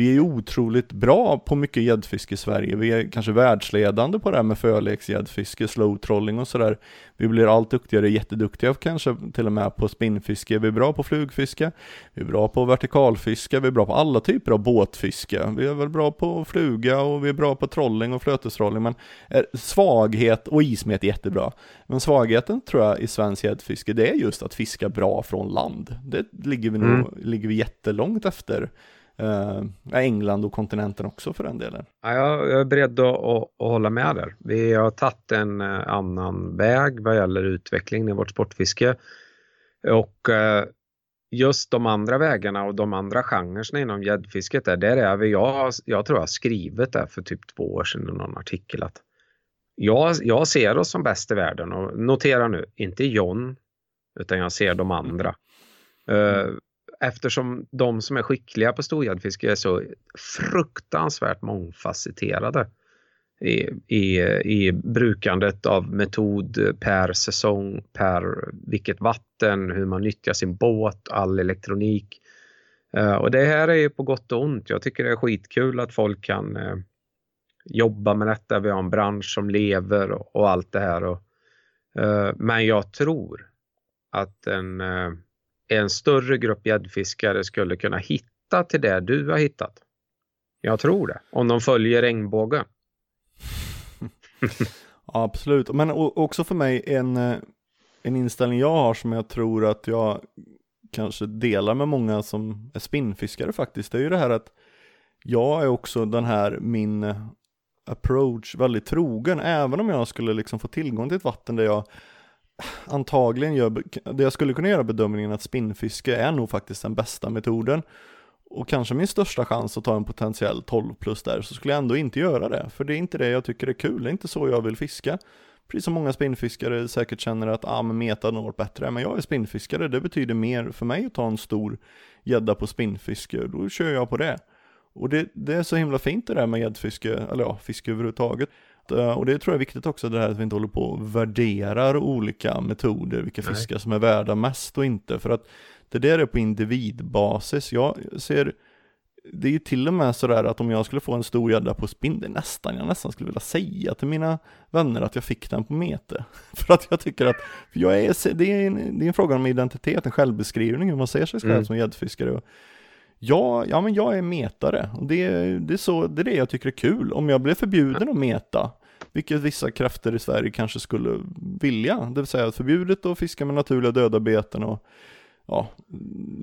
vi är ju otroligt bra på mycket gäddfiske i Sverige. Vi är kanske världsledande på det här med förleksgäddfiske, slow trolling och sådär. Vi blir allt duktigare, jätteduktiga kanske till och med på spinnfiske. Vi är bra på flugfiske, vi är bra på vertikalfiske, vi är bra på alla typer av båtfiske. Vi är väl bra på fluga och vi är bra på trolling och flötestrolling. Men svaghet och ismet är jättebra. Men svagheten tror jag i svensk gäddfiske, det är just att fiska bra från land. Det ligger vi, nog, mm. ligger vi jättelångt efter eh, England och kontinenten också för den delen. Ja, jag, är beredd att, att, att, hålla med där. Vi har tagit en eh, annan väg vad gäller utvecklingen i vårt sportfiske. Och eh, just de andra vägarna och de andra genrerna inom gäddfisket där, där är vi, jag, jag tror jag har skrivit det för typ två år sedan i någon artikel att jag, jag ser oss som bäst i världen och notera nu, inte John, utan jag ser de andra. Uh, eftersom de som är skickliga på storgäddfiske är så fruktansvärt mångfacetterade i, i, i brukandet av metod per säsong, per vilket vatten, hur man nyttjar sin båt, all elektronik. Eh, och det här är ju på gott och ont. Jag tycker det är skitkul att folk kan eh, jobba med detta. Vi har en bransch som lever och, allt det här. Eh, men jag tror att en en större grupp gäddfiskare skulle kunna hitta till det du har hittat. Jag tror det, om de följer regnbågen. (laughs) Absolut, men också för mig en, eh, en inställning jag har som jag tror att jag kanske delar med många som är spinnfiskare faktiskt, det är ju det här att jag är också den här min eh, approach väldigt trogen, även om jag skulle liksom få tillgång till ett vatten där jag antagligen gör, det jag skulle kunna göra bedömningen att spinnfiske är nog faktiskt den bästa metoden och kanske min största chans att ta en potentiell 12 plus där så skulle jag ändå inte göra det för det är inte det jag tycker är kul, det är inte så jag vill fiska. Precis som många spinnfiskare säkert känner att ah, men meta har varit bättre, men jag är spinnfiskare, det betyder mer för mig att ta en stor gädda på spinnfiske, då kör jag på det. Och det, det är så himla fint det där med gäddfiske, eller ja, fiske överhuvudtaget. Eh, och det tror jag är viktigt också det här att vi inte håller på och värderar olika metoder, vilka Nej. fiskar som är värda mest och inte. För att det där är på individbasis. Jag ser, det är ju till och med sådär att om jag skulle få en stor gädda på är nästan, jag nästan skulle vilja säga till mina vänner att jag fick den på mete. (laughs) För att jag tycker att, jag är, det, är en, det är en fråga om identitet, en självbeskrivning, hur man ser sig själv mm. som gäddfiskare. Ja, ja men jag är metare det, det, är så, det är det jag tycker är kul. Om jag blev förbjuden att meta, vilket vissa krafter i Sverige kanske skulle vilja, det vill säga förbjudet att fiska med naturliga döda beten och ja,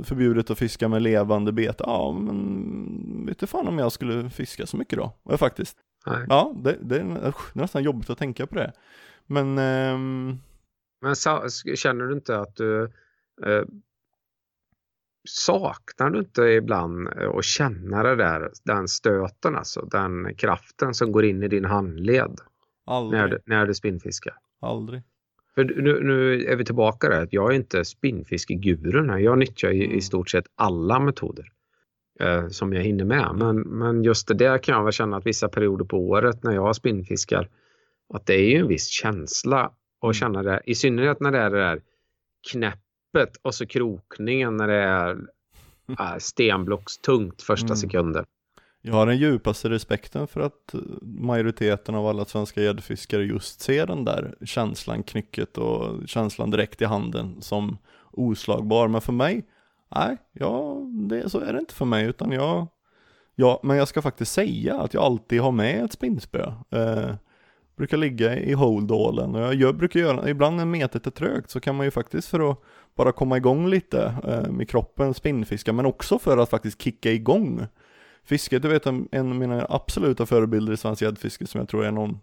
förbjudet att fiska med levande bete. Ja, men vet du fan om jag skulle fiska så mycket då? Ja, faktiskt. Nej. Ja, det, det, är, det, är, nästan jobbigt att tänka på det. Men... Ähm... Men känner du inte att du äh, saknar du inte ibland eh, att känna det där, den stöten alltså, den kraften som går in i din handled? Aldrig. När, när du spinnfiskar? Aldrig. För nu, nu är vi tillbaka där, jag är inte spinnfiskegurun här. Jag nyttjar i, i stort sett alla metoder eh, som jag hinner med. Men, men just det där kan jag väl känna att vissa perioder på året när jag spinnfiskar, att det är ju en viss känsla att känna det. I synnerhet när det är det där knäppet och så krokningen när det är (laughs) äh, stenblockstungt första Mm. sekunden. Jag har den djupaste respekten för att eh, majoriteten av alla svenska gäddfiskare just ser den där känslan, knycket och känslan direkt i handen som oslagbar. Men för mig, nej, ja, det, så är det inte för mig utan jag, ja, men jag ska faktiskt säga att jag alltid har med ett spinnspö. Eh, brukar ligga i holdallen och jag gör, brukar göra, ibland när metet är trögt så kan man ju faktiskt för att bara komma igång lite eh, med kroppen spinnfiska men också för att faktiskt kicka igång Fisket, du vet en, en av mina absoluta förebilder i svensk gäddfiske som jag tror är någon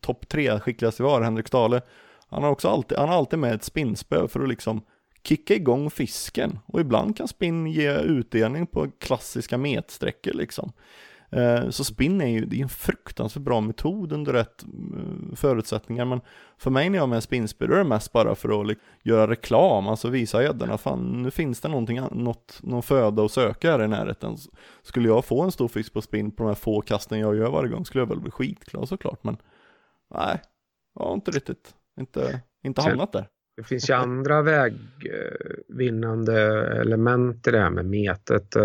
topp tre skickligaste vi har, Henrik Stale. Han har också alltid, han har alltid med ett spinnspö för att liksom kicka igång fisken. Och ibland kan spinn ge utdelning på klassiska metsträckor liksom. Eh, Så spinn är ju det är en fruktansvärt bra metod under rätt eh, förutsättningar men för mig när jag har med spinnspö då är det mest bara för att liksom göra reklam, alltså visa gäddorna fan nu finns det någonting, något, någon föda att söka här i närheten. Skulle jag få en stor fisk på spinn på de här få kasten jag gör varje gång skulle jag väl bli skitglad såklart men nej, jag har inte riktigt, inte, inte hamnat där. Det finns ju andra vägvinnande element i det här med metet.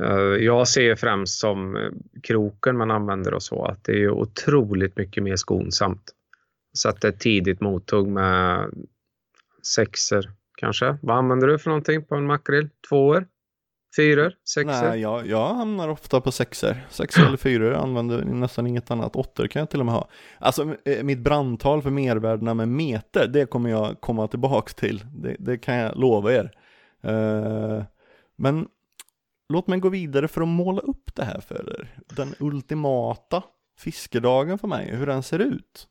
Eh, Jag ser främst som eh, kroken man använder och så att det är otroligt mycket mer skonsamt. Så att det är tidigt mottog med sexer kanske. Vad använder du för någonting på en makrill? Tvåor? Fyror? Sexer? Nej, jag, jag hamnar ofta på sexer. Sexer eller fyror, använder nästan inget annat. Åttor kan jag till och med ha. Alltså eh, mitt brandtal för mervärdena med meter, det kommer jag komma tillbaks till. Det, det kan jag lova er. Eh, men låt mig gå vidare för att måla upp det här för er. Den ultimata fiskedagen för mig, hur den ser ut.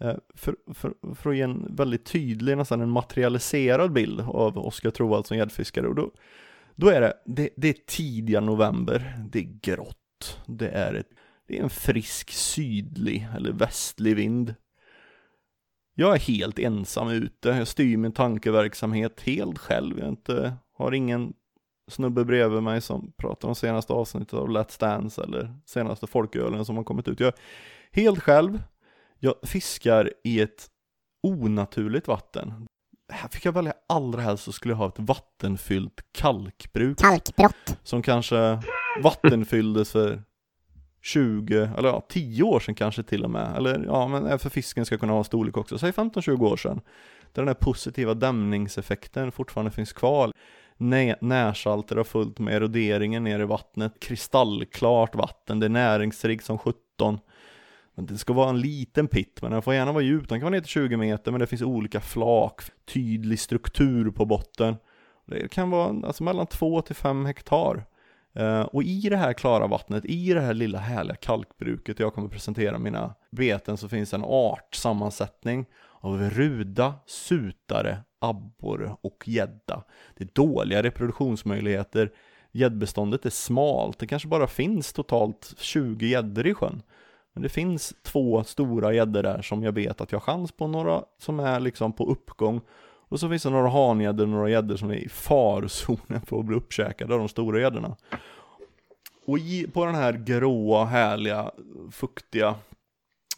Eh, för, för, för att ge en väldigt tydlig, nästan en materialiserad bild av Oskar Trovald som gäddfiskare. Och då, då är det, det, det är tidiga november, det är grått, det är, ett, det är en frisk sydlig eller västlig vind. Jag är helt ensam ute, jag styr min tankeverksamhet helt själv, jag inte, har ingen snubbe bredvid mig som pratar om senaste avsnittet av Let's Dance eller senaste folkölen som har kommit ut. Jag är helt själv, jag fiskar i ett onaturligt vatten. Här fick jag välja allra helst så skulle jag ha ett vattenfyllt kalkbruk. Kalkbrott. Som kanske vattenfylldes för 20, eller ja, 10 år sedan kanske till och med. Eller ja, men för fisken ska kunna ha storlek också. Säg 15-20 år sedan. Där den här positiva dämningseffekten fortfarande finns kvar. Nä- närsalter har fullt med eroderingen ner i vattnet. Kristallklart vatten, det är näringsrikt som 17. Men det ska vara en liten pitt, men den får gärna vara djup. Den kan vara ner till 20 meter, men det finns olika flak, tydlig struktur på botten. Det kan vara alltså mellan 2 till 5 hektar. Eh, och i det här klara vattnet, i det här lilla härliga kalkbruket jag kommer presentera mina beten så finns en artsammansättning av ruda, sutare, abborre och gädda. Det är dåliga reproduktionsmöjligheter. Gäddbeståndet är smalt, det kanske bara finns totalt 20 gäddor i sjön. Men det finns två stora gäddor där som jag vet att jag har chans på, några som är liksom på uppgång. Och så finns det några hangäddor och några gäddor som är i farzonen för att bli uppkäkade av de stora gäddorna. Och i, på den här gråa, härliga, fuktiga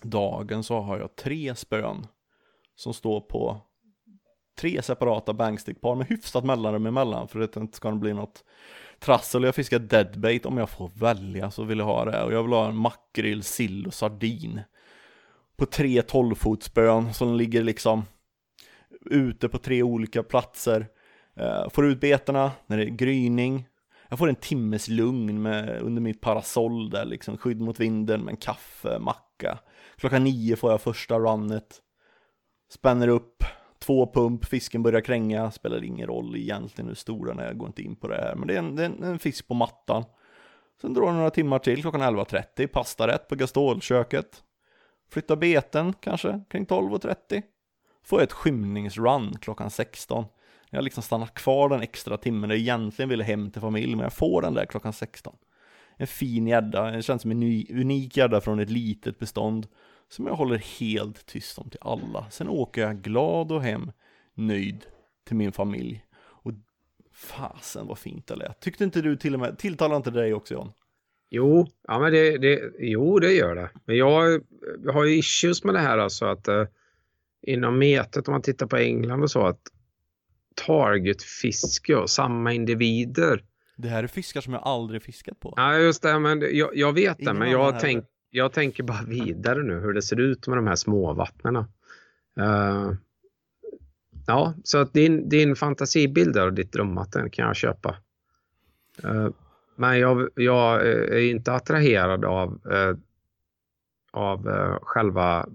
dagen så har jag tre spön som står på tre separata bangstickpar med hyfsat mellanrum emellan för att det inte ska bli något trassel. Jag fiskar deadbait om jag får välja så vill jag ha det och jag vill ha en makrill, sill och sardin på tre 12-fotsspön som ligger liksom ute på tre olika platser. Eh, får ut betarna när det är gryning. Jag får en timmes lugn med, under mitt parasoll där liksom, skydd mot vinden med en kaffe, macka. Klockan nio får jag första runnet. Spänner upp, två pump, fisken börjar kränga, spelar ingen roll egentligen hur stor den är, jag går inte in på det här. Men det är en, det är en, en fisk på mattan. Sen drar det några timmar till, klockan 11.30, pastarätt på Gastolköket. Flyttar beten kanske kring 12.30 får jag ett skymningsrun klockan 16. Jag liksom stannar kvar den extra timmen jag egentligen ville hem till familj, men jag får den där klockan 16. En fin gädda, det känns som en ny, unik gädda från ett litet bestånd som jag håller helt tyst om till alla. Sen åker jag glad och hem, nöjd till min familj. Och fasen vad fint det lät. Tyckte inte du till och med, tilltalar inte dig också John? Jo, ja, men det, det, jo, det gör det. Men jag, jag har ju issues med det här alltså att eh, inom metet om man tittar på England och så att targetfiske och samma individer. Det här är fiskar som jag aldrig fiskat på. Ja, just det, men jag, jag vet det, Ingen men annan jag, tänk, jag tänker bara vidare nu hur det ser ut med de här småvattnena. Uh, ja, så att din, din fantasibild av ditt drömvatten kan jag köpa. Eh, men jag, jag är inte attraherad av, eh, av eh, själva,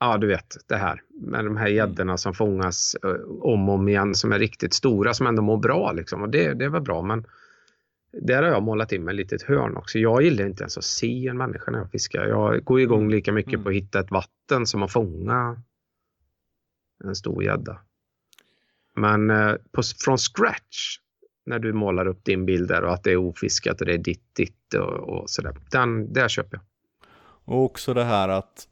ja du vet det här med de här gäddorna som fångas eh, om och om igen som är riktigt stora som ändå mår bra liksom. Och det, det är väl bra men där har jag målat in mig lite ett hörn också. Jag gillar inte ens att se en människa när jag fiskar. Jag går igång lika mycket Mm. på att hitta ett vatten som att fånga en stor gädda. Men eh, på, från scratch när du målar upp din bild där och att det är ofiskat och det är ditt, ditt och, och sådär. Den, där köper jag. Och också det här att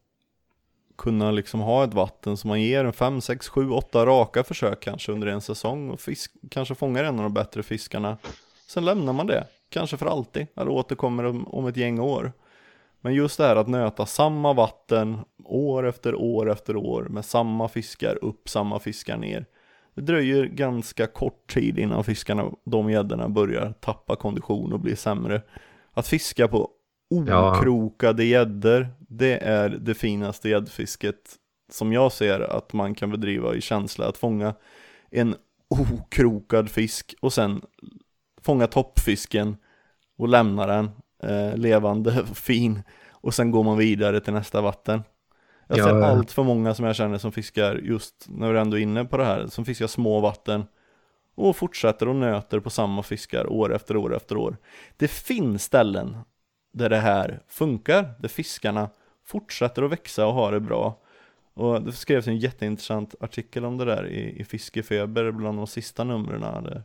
kunna liksom ha ett vatten som man ger en 5, 6, 7, 8 raka försök kanske under en säsong och fisk, kanske fångar en av de bättre fiskarna. Sen lämnar man det, kanske för alltid, eller återkommer om, om ett gäng år. Men just det här att nöta samma vatten år efter år efter år med samma fiskar upp, samma fiskar ner. Det dröjer ganska kort tid innan fiskarna, de gäddorna börjar tappa kondition och bli sämre. Att fiska på okrokade gäddor, det är det finaste gäddfisket som jag ser att man kan bedriva i känsla. Att fånga en okrokad fisk och sen fånga toppfisken och lämna den eh, levande och fin och sen går man vidare till nästa vatten. Jag Ja, ser ja. allt för många som jag känner som fiskar just när vi ändå är inne på det här, som fiskar små vatten och fortsätter och nöter på samma fiskar år efter år efter år. Det finns ställen där det här funkar, där fiskarna fortsätter att växa och ha det bra. Och det skrevs en jätteintressant artikel om det där i, i Fiskefeber bland de sista numren. där.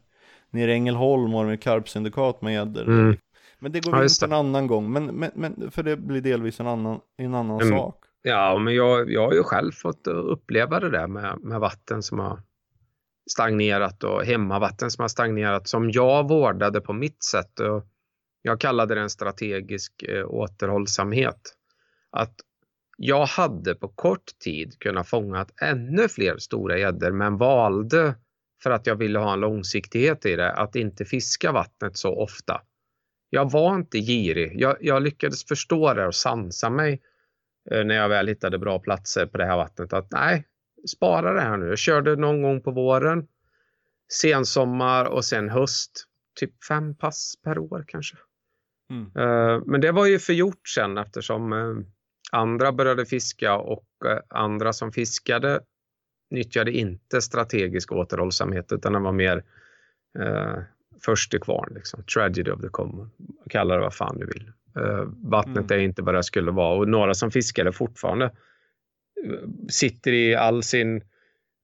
Nere i Ängelholm har de ett karpsyndikat med gäddor. Mm. Men det går Ja, vi in just på en annan gång, men, men, men för det blir delvis en annan, en annan Mm. sak. Ja, men jag, jag har ju själv fått uppleva det där med, med vatten som har stagnerat och hemmavatten som har stagnerat som jag vårdade på mitt sätt. Och jag kallade det en strategisk eh, återhållsamhet. Att jag hade på kort tid kunnat fånga ännu fler stora gäddor men valde för att jag ville ha en långsiktighet i det att inte fiska vattnet så ofta. Jag var inte girig. Jag, jag lyckades förstå det och sansa mig eh, när jag väl hittade bra platser på det här vattnet att nej, spara det här nu. Jag körde någon gång på våren, sensommar och sen höst. Typ fem pass per år kanske. Mm. Eh, Men det var ju förgjort sen eftersom eh, andra började fiska och andra som fiskade nyttjade inte strategisk återhållsamhet utan den var mer eh, först till kvarn. Liksom. Tragedy of the common. Kalla det vad fan du vill. Eh, vattnet Mm. är inte vad det skulle vara och några som fiskade fortfarande eh, sitter i all sin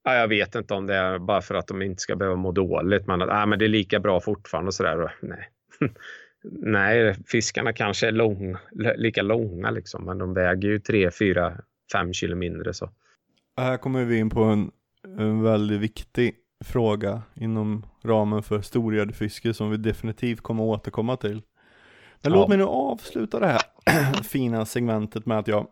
Ja, jag vet inte om det är bara för att de inte ska behöva må dåligt, men att ah, men det är lika bra fortfarande och sådär. Nej. (laughs) Nej, fiskarna kanske är lång, lika långa liksom, men de väger ju 3, 4, 5 kilo mindre. Så. Här kommer vi in på en, en väldigt viktig fråga inom ramen för storgäddfiske som vi definitivt kommer återkomma till. Men Ja. låt mig nu avsluta det här (clears throat) fina segmentet med att jag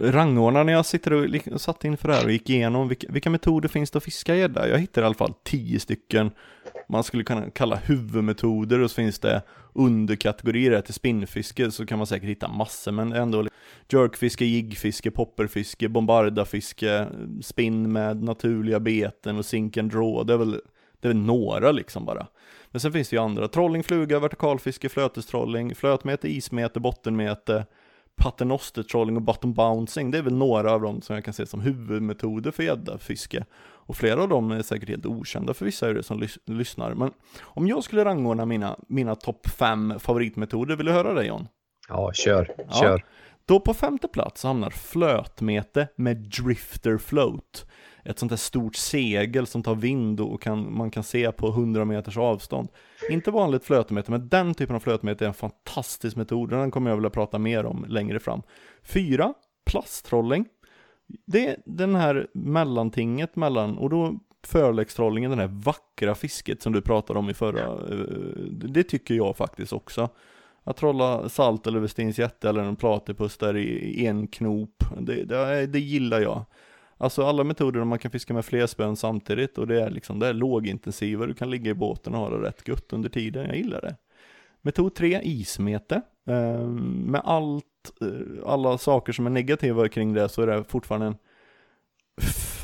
rangordnar när jag sitter och satt inför det här och gick igenom vilka, vilka metoder finns det att fiska gädda. Jag hittade i alla fall tio stycken man skulle kunna kalla huvudmetoder och så finns det underkategorier till spinnfiske så kan man säkert hitta massor men ändå jerkfiske, jiggfiske, popperfiske, bombardafiske, spinn med naturliga beten och sink and draw. Det är väl, det är väl några liksom bara. Men sen finns det ju andra, trolling, fluga, vertikalfiske, flötestrolling, flötmete, ismete, bottenmete, paternostertrolling och bottom bouncing. Det är väl några av dem som jag kan se som huvudmetoder för gäddafiske. Och flera av dem är säkert helt okända för vissa av er som lys- lyssnar. Men om jag skulle rangordna mina, mina topp fem favoritmetoder, vill du höra det John? Ja, kör, Ja. kör. Då på femte plats hamnar flötmete med drifter float. ett sånt där stort segel som tar vind och kan, man kan se på 100 meters avstånd. Inte vanligt flötemeter, men den typen av flötemeter är en fantastisk metod den kommer jag vilja prata mer om längre fram. Fyra, Plasttrolling. Det är den här mellantinget mellan, och då förläggstrolling, det här vackra fisket som du pratade om i förra, eh, det tycker jag faktiskt också. Att trolla salt eller Westins jätte eller en platypus där i en knop, det, det, det gillar jag. Alltså alla metoder där man kan fiska med fler spön samtidigt och det är liksom, det är lågintensiva, du kan ligga i båten och ha det rätt gött under tiden, jag gillar det. Metod 3, ismete. Ehm, med allt, eh, alla saker som är negativa kring det så är det fortfarande en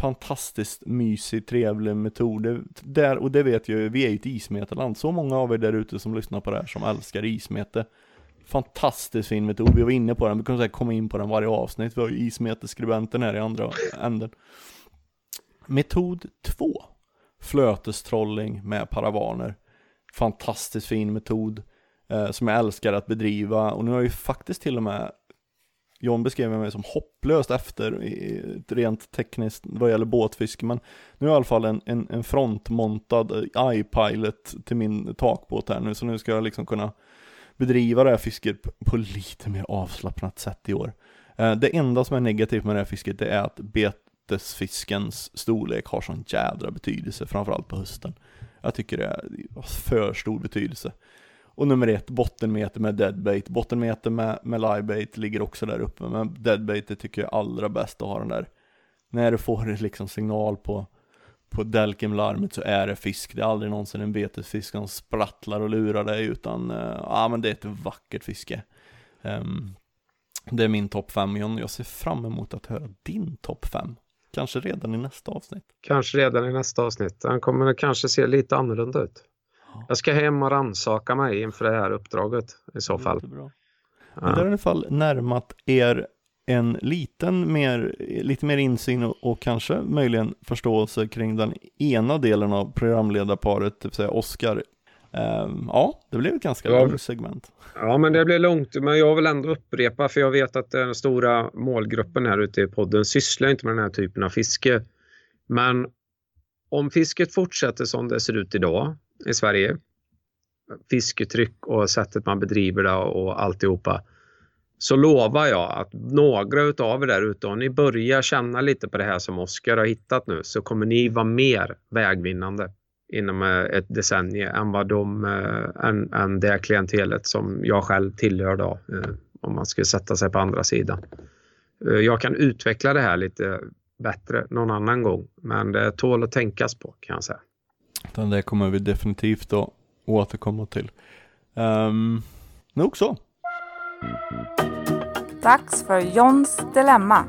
fantastiskt mysig, trevlig metod. Det, där, och det vet jag ju, vi är ju ett ismeteland. Så många av er där ute som lyssnar på det här som älskar ismete. Fantastiskt fin metod, vi var inne på den, vi kunde säkert komma in på den varje avsnitt. Vi har ju ismeteskribenten här i andra änden. Metod 2. Flötestrolling med paravaner. Fantastiskt fin metod. Eh, som jag älskar att bedriva och nu har jag ju faktiskt till och med John beskrev mig som hopplöst efter rent tekniskt vad gäller båtfiske men nu har jag i alla fall en, en, en frontmontad eh, iPilot till min takbåt här nu så nu ska jag liksom kunna bedriva det här fisket på lite mer avslappnat sätt i år. Eh, det enda som är negativt med det här fisket det är att betesfiskens storlek har sån jädra betydelse framförallt på hösten. Jag tycker det är för stor betydelse. Och nummer ett, bottenmeter med deadbait. Bottenmeter med, med livebait ligger också där uppe. Men deadbaitet tycker jag är allra bäst att ha den där. När du får (laughs) liksom signal på, på Delkim-larmet så är det fisk. Det är aldrig någonsin en betesfisk som sprattlar och lurar dig utan, uh, ja men det är ett vackert fiske. Um, det är min topp 5 John. Jag ser fram emot att höra din topp 5. Kanske redan i nästa avsnitt. Kanske redan i nästa avsnitt. Den kommer kanske se lite annorlunda ut. Jag ska hem och rannsaka mig inför det här uppdraget i så fall. Jättebra. Men det har i alla fall närmat er en liten mer, lite mer insyn och, och, kanske möjligen förståelse kring den ena delen av programledarparet, det vill säga Oskar. Um, ja, det blev ett ganska ja, långt segment. Ja, men det blev långt, men jag vill ändå upprepa för jag vet att den stora målgruppen här ute i podden sysslar inte med den här typen av fiske. Men om fisket fortsätter som det ser ut idag i Sverige. Fisketryck och sättet man bedriver det och alltihopa. Så lovar jag att några utav er där ute, om ni börjar känna lite på det här som Oskar har hittat nu, så kommer ni vara mer vägvinnande inom eh, ett decennium än vad de, eh, än, än det klientelet som jag själv tillhör då, eh, om man skulle sätta sig på andra sidan. Jag kan utveckla det här lite bättre någon annan gång, men det tål att tänkas på kan jag säga. Utan det kommer vi definitivt att återkomma till. Um, nog så. Dags för Johns dilemma.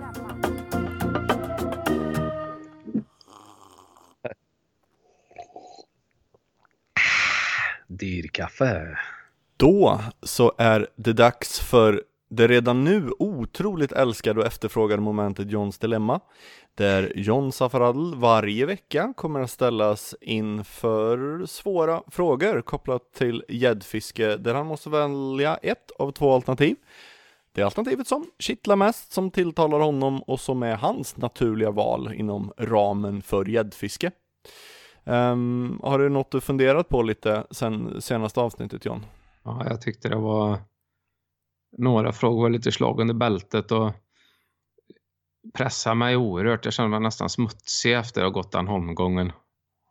Dyrkaffe. Då så är det dags för det redan nu otroligt älskade och efterfrågade momentet Johns dilemma där John Safaradl varje vecka kommer att ställas inför svåra frågor kopplat till gäddfiske där han måste välja ett av två alternativ. Det alternativet som kittlar mest, som tilltalar honom och som är hans naturliga val inom ramen för gäddfiske. Um, har du något du funderat på lite sen senaste avsnittet John? Ja, jag tyckte det var några frågor var lite slag under bältet och pressar mig oerhört. Jag känner mig nästan smutsig efter att ha gått den holmgången.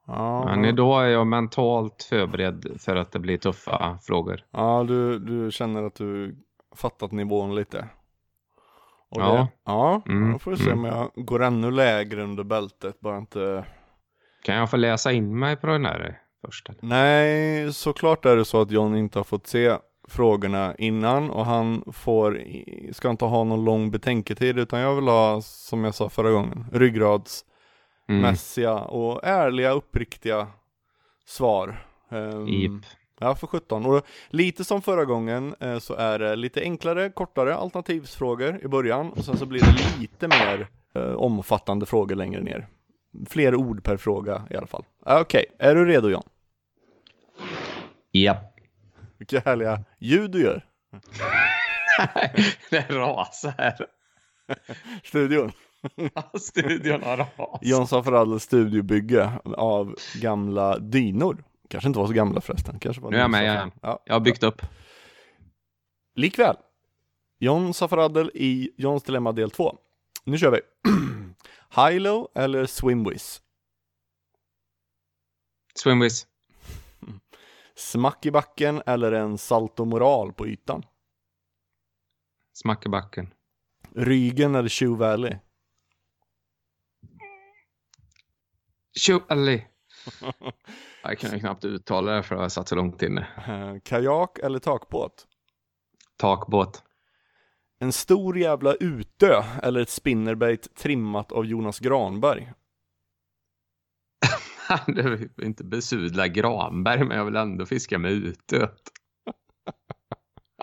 Ja, Men idag är jag mentalt förberedd för att det blir tuffa frågor. Ja, du, du känner att du fattat nivån lite? Och ja. Det, ja, mm, då får vi se mm. om jag går ännu lägre under bältet, bara inte... Kan jag få läsa in mig på den här först? Nej, såklart är det så att John inte har fått se frågorna innan och han får, ska inte ha någon lång betänketid utan jag vill ha, som jag sa förra gången, ryggradsmässiga mm. och ärliga, uppriktiga svar. Um, yep. Ja, för 17. Och lite som förra gången eh, så är det lite enklare, kortare alternativsfrågor i början och sen så blir det lite mer eh, omfattande frågor längre ner. Fler ord per fråga i alla fall. Okej, okay. är du redo John? Japp. Vilka härliga ljud du gör. (laughs) det rasar. Studion. Studion har ras. John Safraddels studiobygge av gamla dynor. Kanske inte var så gamla förresten. Kanske var Nu är jag med igen. Ja. Jag har byggt upp. Likväl. John Safraddel i Johns Dilemma del 2. Nu kör vi. (clears throat) Hilo eller Swimwiz? Swimwiz. Smack i backen eller en saltomoral på ytan? Smack i backen. Rygen eller Shoe Valley? Tjo-alli. (laughs) Jag kan ju knappt uttala det för att jag satt så långt inne. (laughs) Kajak eller takbåt? Takbåt. En stor jävla utö eller ett spinnerbait trimmat av Jonas Granberg? (laughs) Det vill inte besudla Granberg men jag vill ändå fiska med utöt.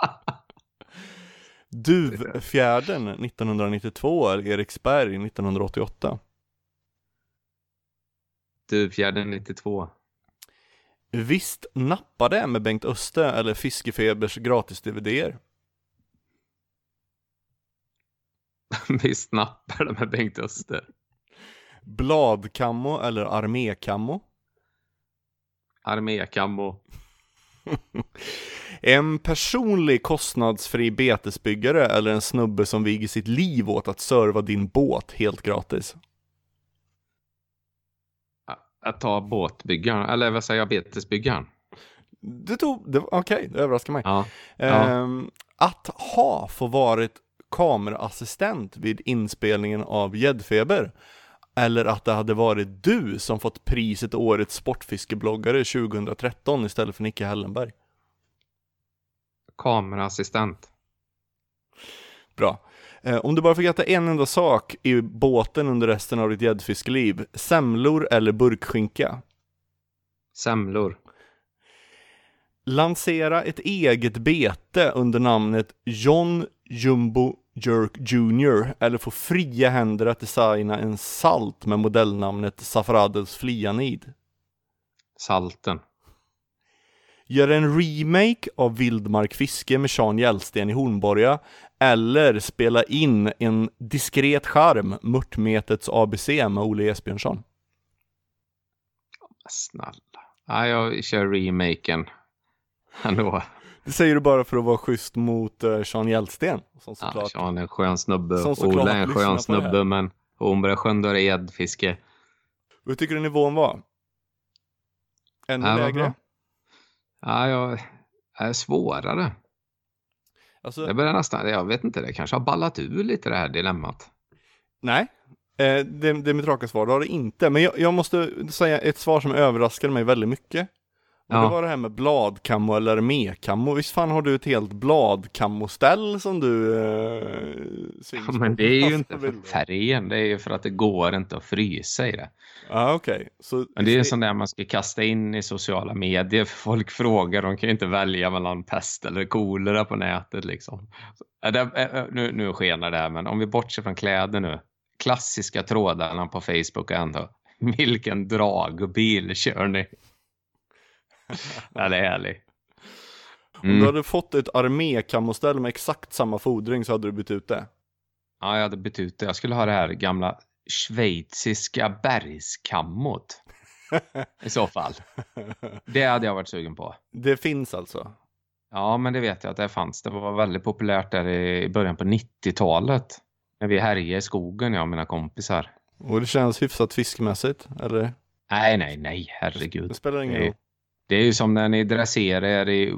(laughs) Duvfjärden 1992 eller Eriksberg 1988? Duvfjärden 92. Visst nappade med Bengt Öste eller Fiskefebers gratis-DVDer? (laughs) Visst nappar det med Bengt Öster. Bladkammo eller armékammo? Armékammo. (laughs) En personlig kostnadsfri betesbyggare eller en snubbe som viger sitt liv åt att serva din båt helt gratis? Att ta båtbyggaren, eller vad säger jag, betesbyggaren. Du tog, det, okej, det överraskar mig. Ja. Ehm, att ha få varit kameraassistent vid inspelningen av Gäddfeber eller att det hade varit du som fått priset Årets Sportfiskebloggare 2013 istället för Nicke Hellenberg. Kameraassistent. Bra. Eh, om du bara fick äta en enda sak i båten under resten av ditt gäddfiskeliv, semlor eller burkskinka? Semlor. Lansera ett eget bete under namnet John Jumbo Jerk Jr. eller få fria händer att designa en salt med modellnamnet Safradels Flianid. Salten. Göra en remake av Vildmark Fiske med Sean Hjellsten i Hornborga eller spela in en diskret charm, Mörtmetets ABC med Olle Esbjörnsson. Snälla. Ja, jag kör remaken. Ändå. Det säger du bara för att vara schysst mot uh, Sean Hjellsten. Som Ja, såklart. Sean är en skön snubbe. Som Olle är en skön snubbe, men Hornborgasjön då är det gäddfiske. Hur tycker du nivån var? Ännu Ja, lägre? Ja, jag är svårare. Alltså, Det börjar nästan, jag vet inte, det kanske har ballat ur lite det här dilemmat. nej. Eh, det, det är mitt raka svar, det har det inte. Men jag, jag måste säga ett svar som överraskade mig väldigt mycket. Och Ja. det var det här med bladkammo eller armékammo. Visst fan har du ett helt bladkammoställ som du eh, syns Ja, men det är ju inte för färgen, det är ju för att det går inte att frysa i det. Ja, okej. Så Men det är en sån där man ska kasta in i sociala medier för folk frågar, de kan ju inte välja mellan pest eller kolera på nätet liksom. Så, äh, det, äh, nu, nu skenar det här, men om vi bortser från kläder nu. Klassiska trådarna på Facebook ändå. (laughs) Vilken dragbil kör ni? (laughs) Det är härligt. Om du Mm. hade fått ett armékammoställ med exakt samma fodring så hade du bytt ut det. Ja, jag hade bytt ut det. Jag skulle ha det här gamla schweiziska bergskammot. I så fall. Det hade jag varit sugen på. Det finns alltså. Ja, men det vet jag att det fanns. Det var väldigt populärt där i början på 90-talet. När vi härjade i skogen, jag och mina kompisar. Och det känns hyfsat fiskmässigt, eller? Nej, nej, nej, herregud. Det spelar ingen roll. Det är ju som när ni dresserar er i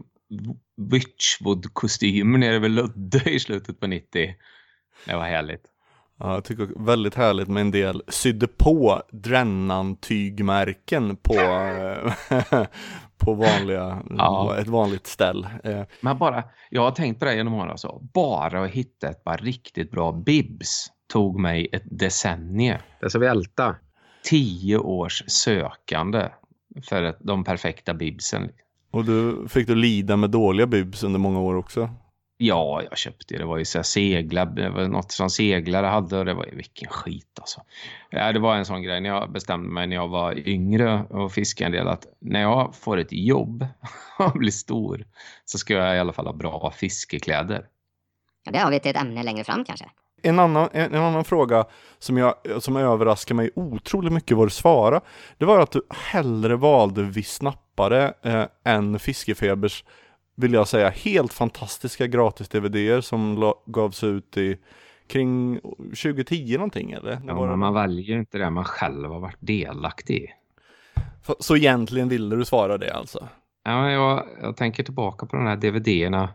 Witchwood-kostym nere vid Ludde i slutet på 90. Det var härligt. Ja, jag tycker väldigt härligt med en del sydde på Drennan-tygmärken på, eh, (laughs) på vanliga, Ja. ett vanligt ställ. Eh, Men bara, jag har tänkt på det genom åren alltså. Bara att hitta ett par riktigt bra bibs tog mig ett decennium. Det ska vi älta. Tio års sökande för de perfekta bibsen. Och du fick du lida med dåliga bibs under många år också. Ja, jag köpte det. Det var ju så här segla, det var något som seglare hade och det var ju vilken skit alltså. Ja, det var en sån grej när jag bestämde mig när jag var yngre och fiskade en del att när jag får ett jobb (laughs) och blir stor så ska jag i alla fall ha bra fiskekläder. Ja, det har vi till ett ämne längre fram kanske. En, annan, en, en annan fråga som, jag, som överraskar mig otroligt mycket vad du svarade, det var att du hellre valde Vi snappare eh, än Fiskefebers, vill jag säga, helt fantastiska gratis-DVDer som gavs ut i kring 2010 någonting eller? Ja, men man väljer inte det man själv har varit delaktig i. Så- egentligen ville du svara det alltså? Ja, jag, jag tänker tillbaka på de här DVDerna.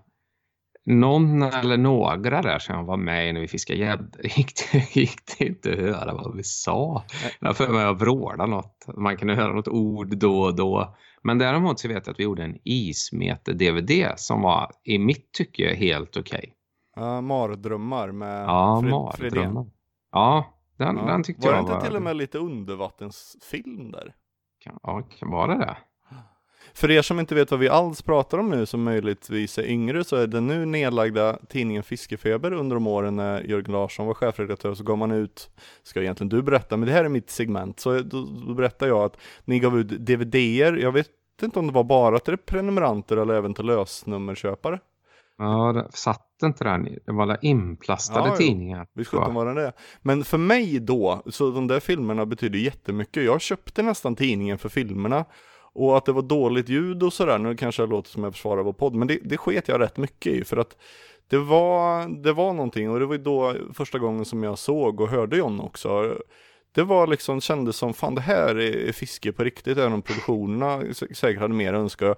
Någon eller några där som var med när vi fiskade gäddor (laughs) gick, det- gick det inte att höra vad vi sa. Jag för mig att vråla något. Man kunde höra något ord då och då. Men däremot så vet jag att vi gjorde en ismeter-DVD som var i mitt tycke helt okej. Ja, Mardrömmar med Ja, Fred- mardrömmar. Ja, den, Ja. den tyckte var jag det inte var... till och med lite undervattensfilm där? Kan, ja, kan vara det. För er som inte vet vad vi alls pratar om nu, som möjligtvis är yngre, så är den nu nedlagda tidningen Fiskefeber under de åren när Jörgen Larsson var chefredaktör, så gav man ut, ska egentligen du berätta, men det här är mitt segment, så då, då berättar jag att ni gav ut DVD-er, jag vet inte om det var bara till prenumeranter eller även till lösnummerköpare. Ja, det satt inte den i. Det var alla inplastade Ja, tidningar. Visst sjutton var det det. Men för mig då, så de där filmerna betyder jättemycket. Jag köpte nästan tidningen för filmerna. Och att det var dåligt ljud och sådär, nu kanske jag låter som jag försvarar vår podd, men det, det sket jag rätt mycket i för att det var, det var någonting och det var ju då första gången som jag såg och hörde John också. Det var liksom, kändes som fan det här är fiske på riktigt, även om produktionerna säkert hade mer att önska.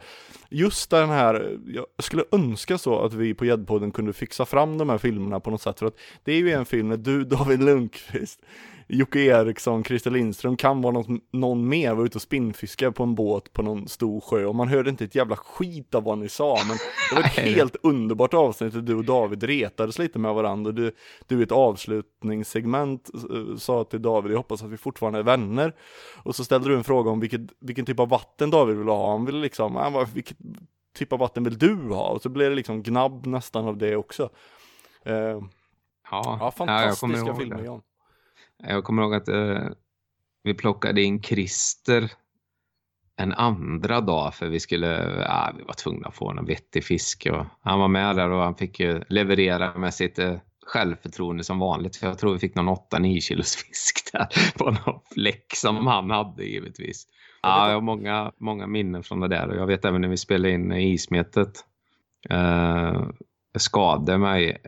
Just den här, jag skulle önska så att vi på Gäddpodden kunde fixa fram de här filmerna på något sätt. För att det är ju en film när du, David Lundqvist, Jocke Eriksson, Christer Lindström kan vara någon, någon mer, var ute och spinnfiska på en båt på någon stor sjö och man hörde inte ett jävla skit av vad ni sa men det var ett helt underbart avsnitt där du och David retades lite med varandra och du, du i ett avslutningssegment eh, sa till David, jag hoppas att vi fortfarande är vänner och så ställde du en fråga om vilket, vilken typ av vatten David ville ha, han ville liksom, han var, vilket typ av vatten vill du ha? Och så blev det liksom gnabb nästan av det också. Eh, Ja, ja, fantastiska ihåg filmer. Jan. Jag kommer ihåg att eh, vi plockade in Christer en andra dag för vi skulle, ja, vi var tvungna att få en vettig fisk och han var med där och han fick ju leverera med sitt eh, självförtroende som vanligt. För jag tror vi fick någon 8-9 kilos fisk (laughs) där på någon fläck som han hade givetvis. Ja, jag har många, många minnen från det där och jag vet även när vi spelade in ismetet. Eh, skadade mig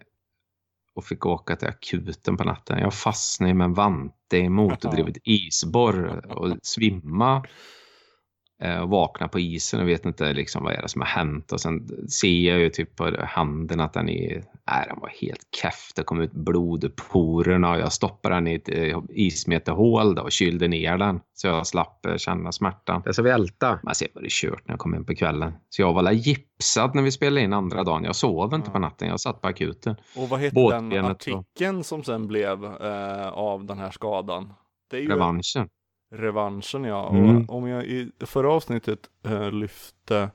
och fick åka till akuten på natten. Jag fastnade med en vante i motordrivet isborr och svimma. Eh, Och vakna på isen och vet inte liksom vad är det som har hänt. Och sen ser jag ju typ på handen att den är, nej, den var helt keff. Det kom ut blod ur porerna och jag stoppade den i ett eh, ismeterhål då och kylde ner den. Så jag slapp eh, känna smärtan. Det är så vi älta. Men sen var det kört när jag kom hem på kvällen. Så jag var gipsad när vi spelade in andra dagen. Jag sov inte på natten. Jag satt på akuten. Och vad heter den Båtbenet och- artikeln som sen blev eh, av den här skadan? Det är ju Revanschen. Revanschen ja. Mm. Och om jag i förra avsnittet eh, lyfte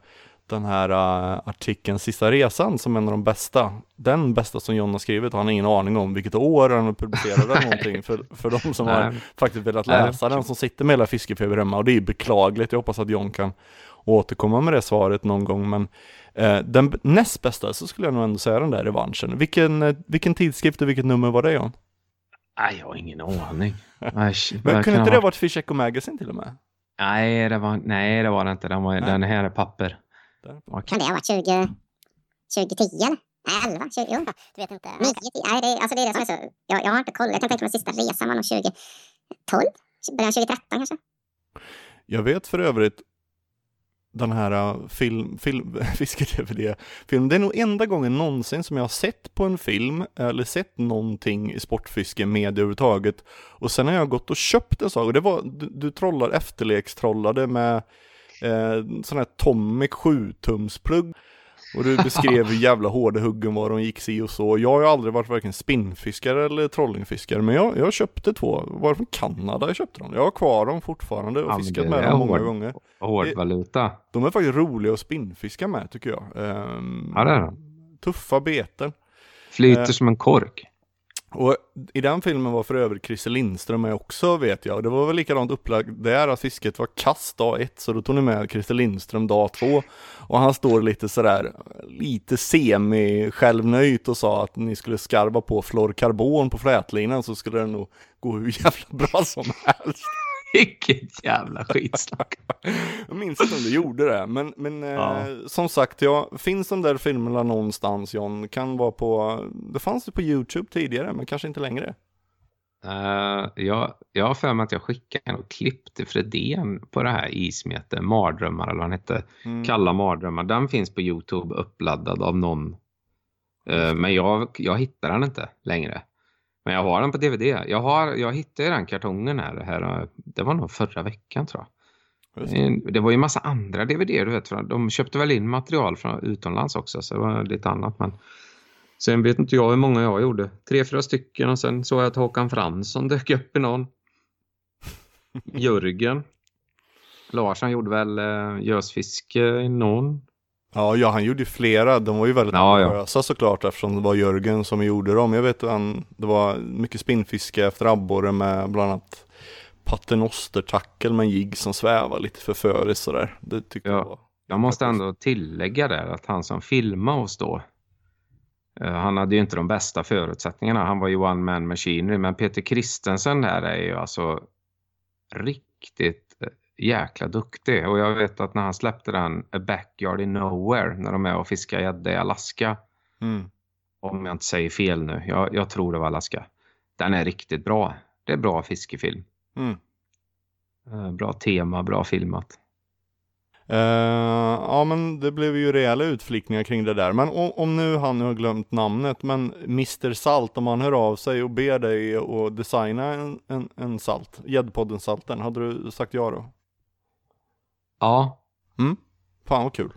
den här eh, artikeln Sista resan som en av de bästa. Den bästa som John har skrivit har han ingen aning om vilket år han publicerade någonting (laughs) för, för de som har faktiskt velat läsa den som sitter med hela fiskefeber hemma och det är beklagligt. Jag hoppas att John kan återkomma med det svaret någon gång men eh, den näst bästa så skulle jag nog ändå säga den där revanschen. Vilken, eh, vilken tidskrift och vilket nummer var det John? Nej, jag har ingen aning. Men kunde inte ha det varit Fish Echo Magazine till och med? Nej, det var, nej, det var det inte. Den, var, den här är papper. Där. Kan det ha varit 20, 2010 eller? Nej, 11? 20, jo. Du vet inte? 9, 10, nej, det, är- alltså det är det som är så... Jag, jag har inte koll. Jag kan tänka mig sista resan var nog 2012? Början 2013 kanske? Jag vet för övrigt den här äh, film, film, (laughs) fiske-DVD film. Det är nog enda gången någonsin som jag har sett på en film eller sett någonting i sportfiske media överhuvudtaget. Och sen har jag gått och köpt en sak och det var, du, du trollar efterlekstrollade med eh, sån här Tomic 7-tumsplugg. Och du beskrev hur jävla hårda huggen var, de gick si och så. Jag har ju aldrig varit varken spinnfiskare eller trollingfiskare, men jag, jag köpte två. Var från Kanada jag köpte dem. Jag har kvar dem fortfarande och Ja, fiskat med dem många hård- gånger. Hårdvaluta. De är faktiskt roliga att spinnfiska med tycker jag. Ehm, Ja, det är de. Tuffa beten. Flyter eh, som en kork. Och i den filmen var för övrigt Christer Lindström med också vet jag. Och det var väl likadant upplagt där att fisket var kast dag ett. Så då tog ni med Christer Lindström dag två. Och han står lite sådär, lite semi-självnöjt och sa att ni skulle skarva på fluorkarbon på flätlinan så skulle det nog gå hur (laughs) jävla bra som helst. (laughs) Vilket jävla skitsnack. Jag minns inte om du gjorde det, men, men Ja. eh, som sagt, ja, finns de där filmerna någonstans John? Kan vara på, det fanns det på Youtube tidigare, men kanske inte längre. Eh, jag, jag har för mig att jag skickade något klipp till Fredén på det här ismete, Mardrömmar eller vad han hette. Mm. Kalla mardrömmar. Den finns på Youtube uppladdad av någon. Eh, men jag, jag hittar den inte längre. Men jag har den på DVD. Jag, har, jag hittade den kartongen här, här. Det var nog förra veckan tror jag. Det. Eh, Det var ju massa andra DVD du vet. De köpte väl in material från utomlands också. Så det var lite annat. Men sen vet inte jag hur många jag gjorde. Tre, fyra stycken och sen såg jag att Håkan Fransson dök upp i någon. (laughs) Jörgen. Larsson gjorde väl eh, gösfiske i någon. Ja, ja, han gjorde ju flera, de var ju väldigt Ja, ja. ambitiösa såklart eftersom det var Jörgen som gjorde dem. Jag vet han, det var mycket spinnfiske efter abborre med bland annat paternostertackel med en jigg som svävar lite förföriskt sådär. Det tyckte Ja. jag var Jag måste ändå tillägga där att han som filmade oss då. eh, Han hade ju inte de bästa förutsättningarna. Han var ju one man machinery. Men Peter Kristensen där är ju alltså riktigt jäkla duktig. Och jag vet att när han släppte den A Backyard in Nowhere när de är och fiskar gädda i Alaska. Mm. Om jag inte säger fel nu. Jag, jag tror det var Alaska. Den är riktigt bra. Det är bra fiskefilm. Mm. Eh, Bra tema, bra filmat. Eh, ja men det blev ju rejäla utflikningar kring det där. Men om, om nu han har glömt namnet, men Mr Salt, om han hör av sig och ber dig att designa en, en, en salt, Gäddpodden Salten, hade du sagt ja då? Ja, Mm? Fan vad kul.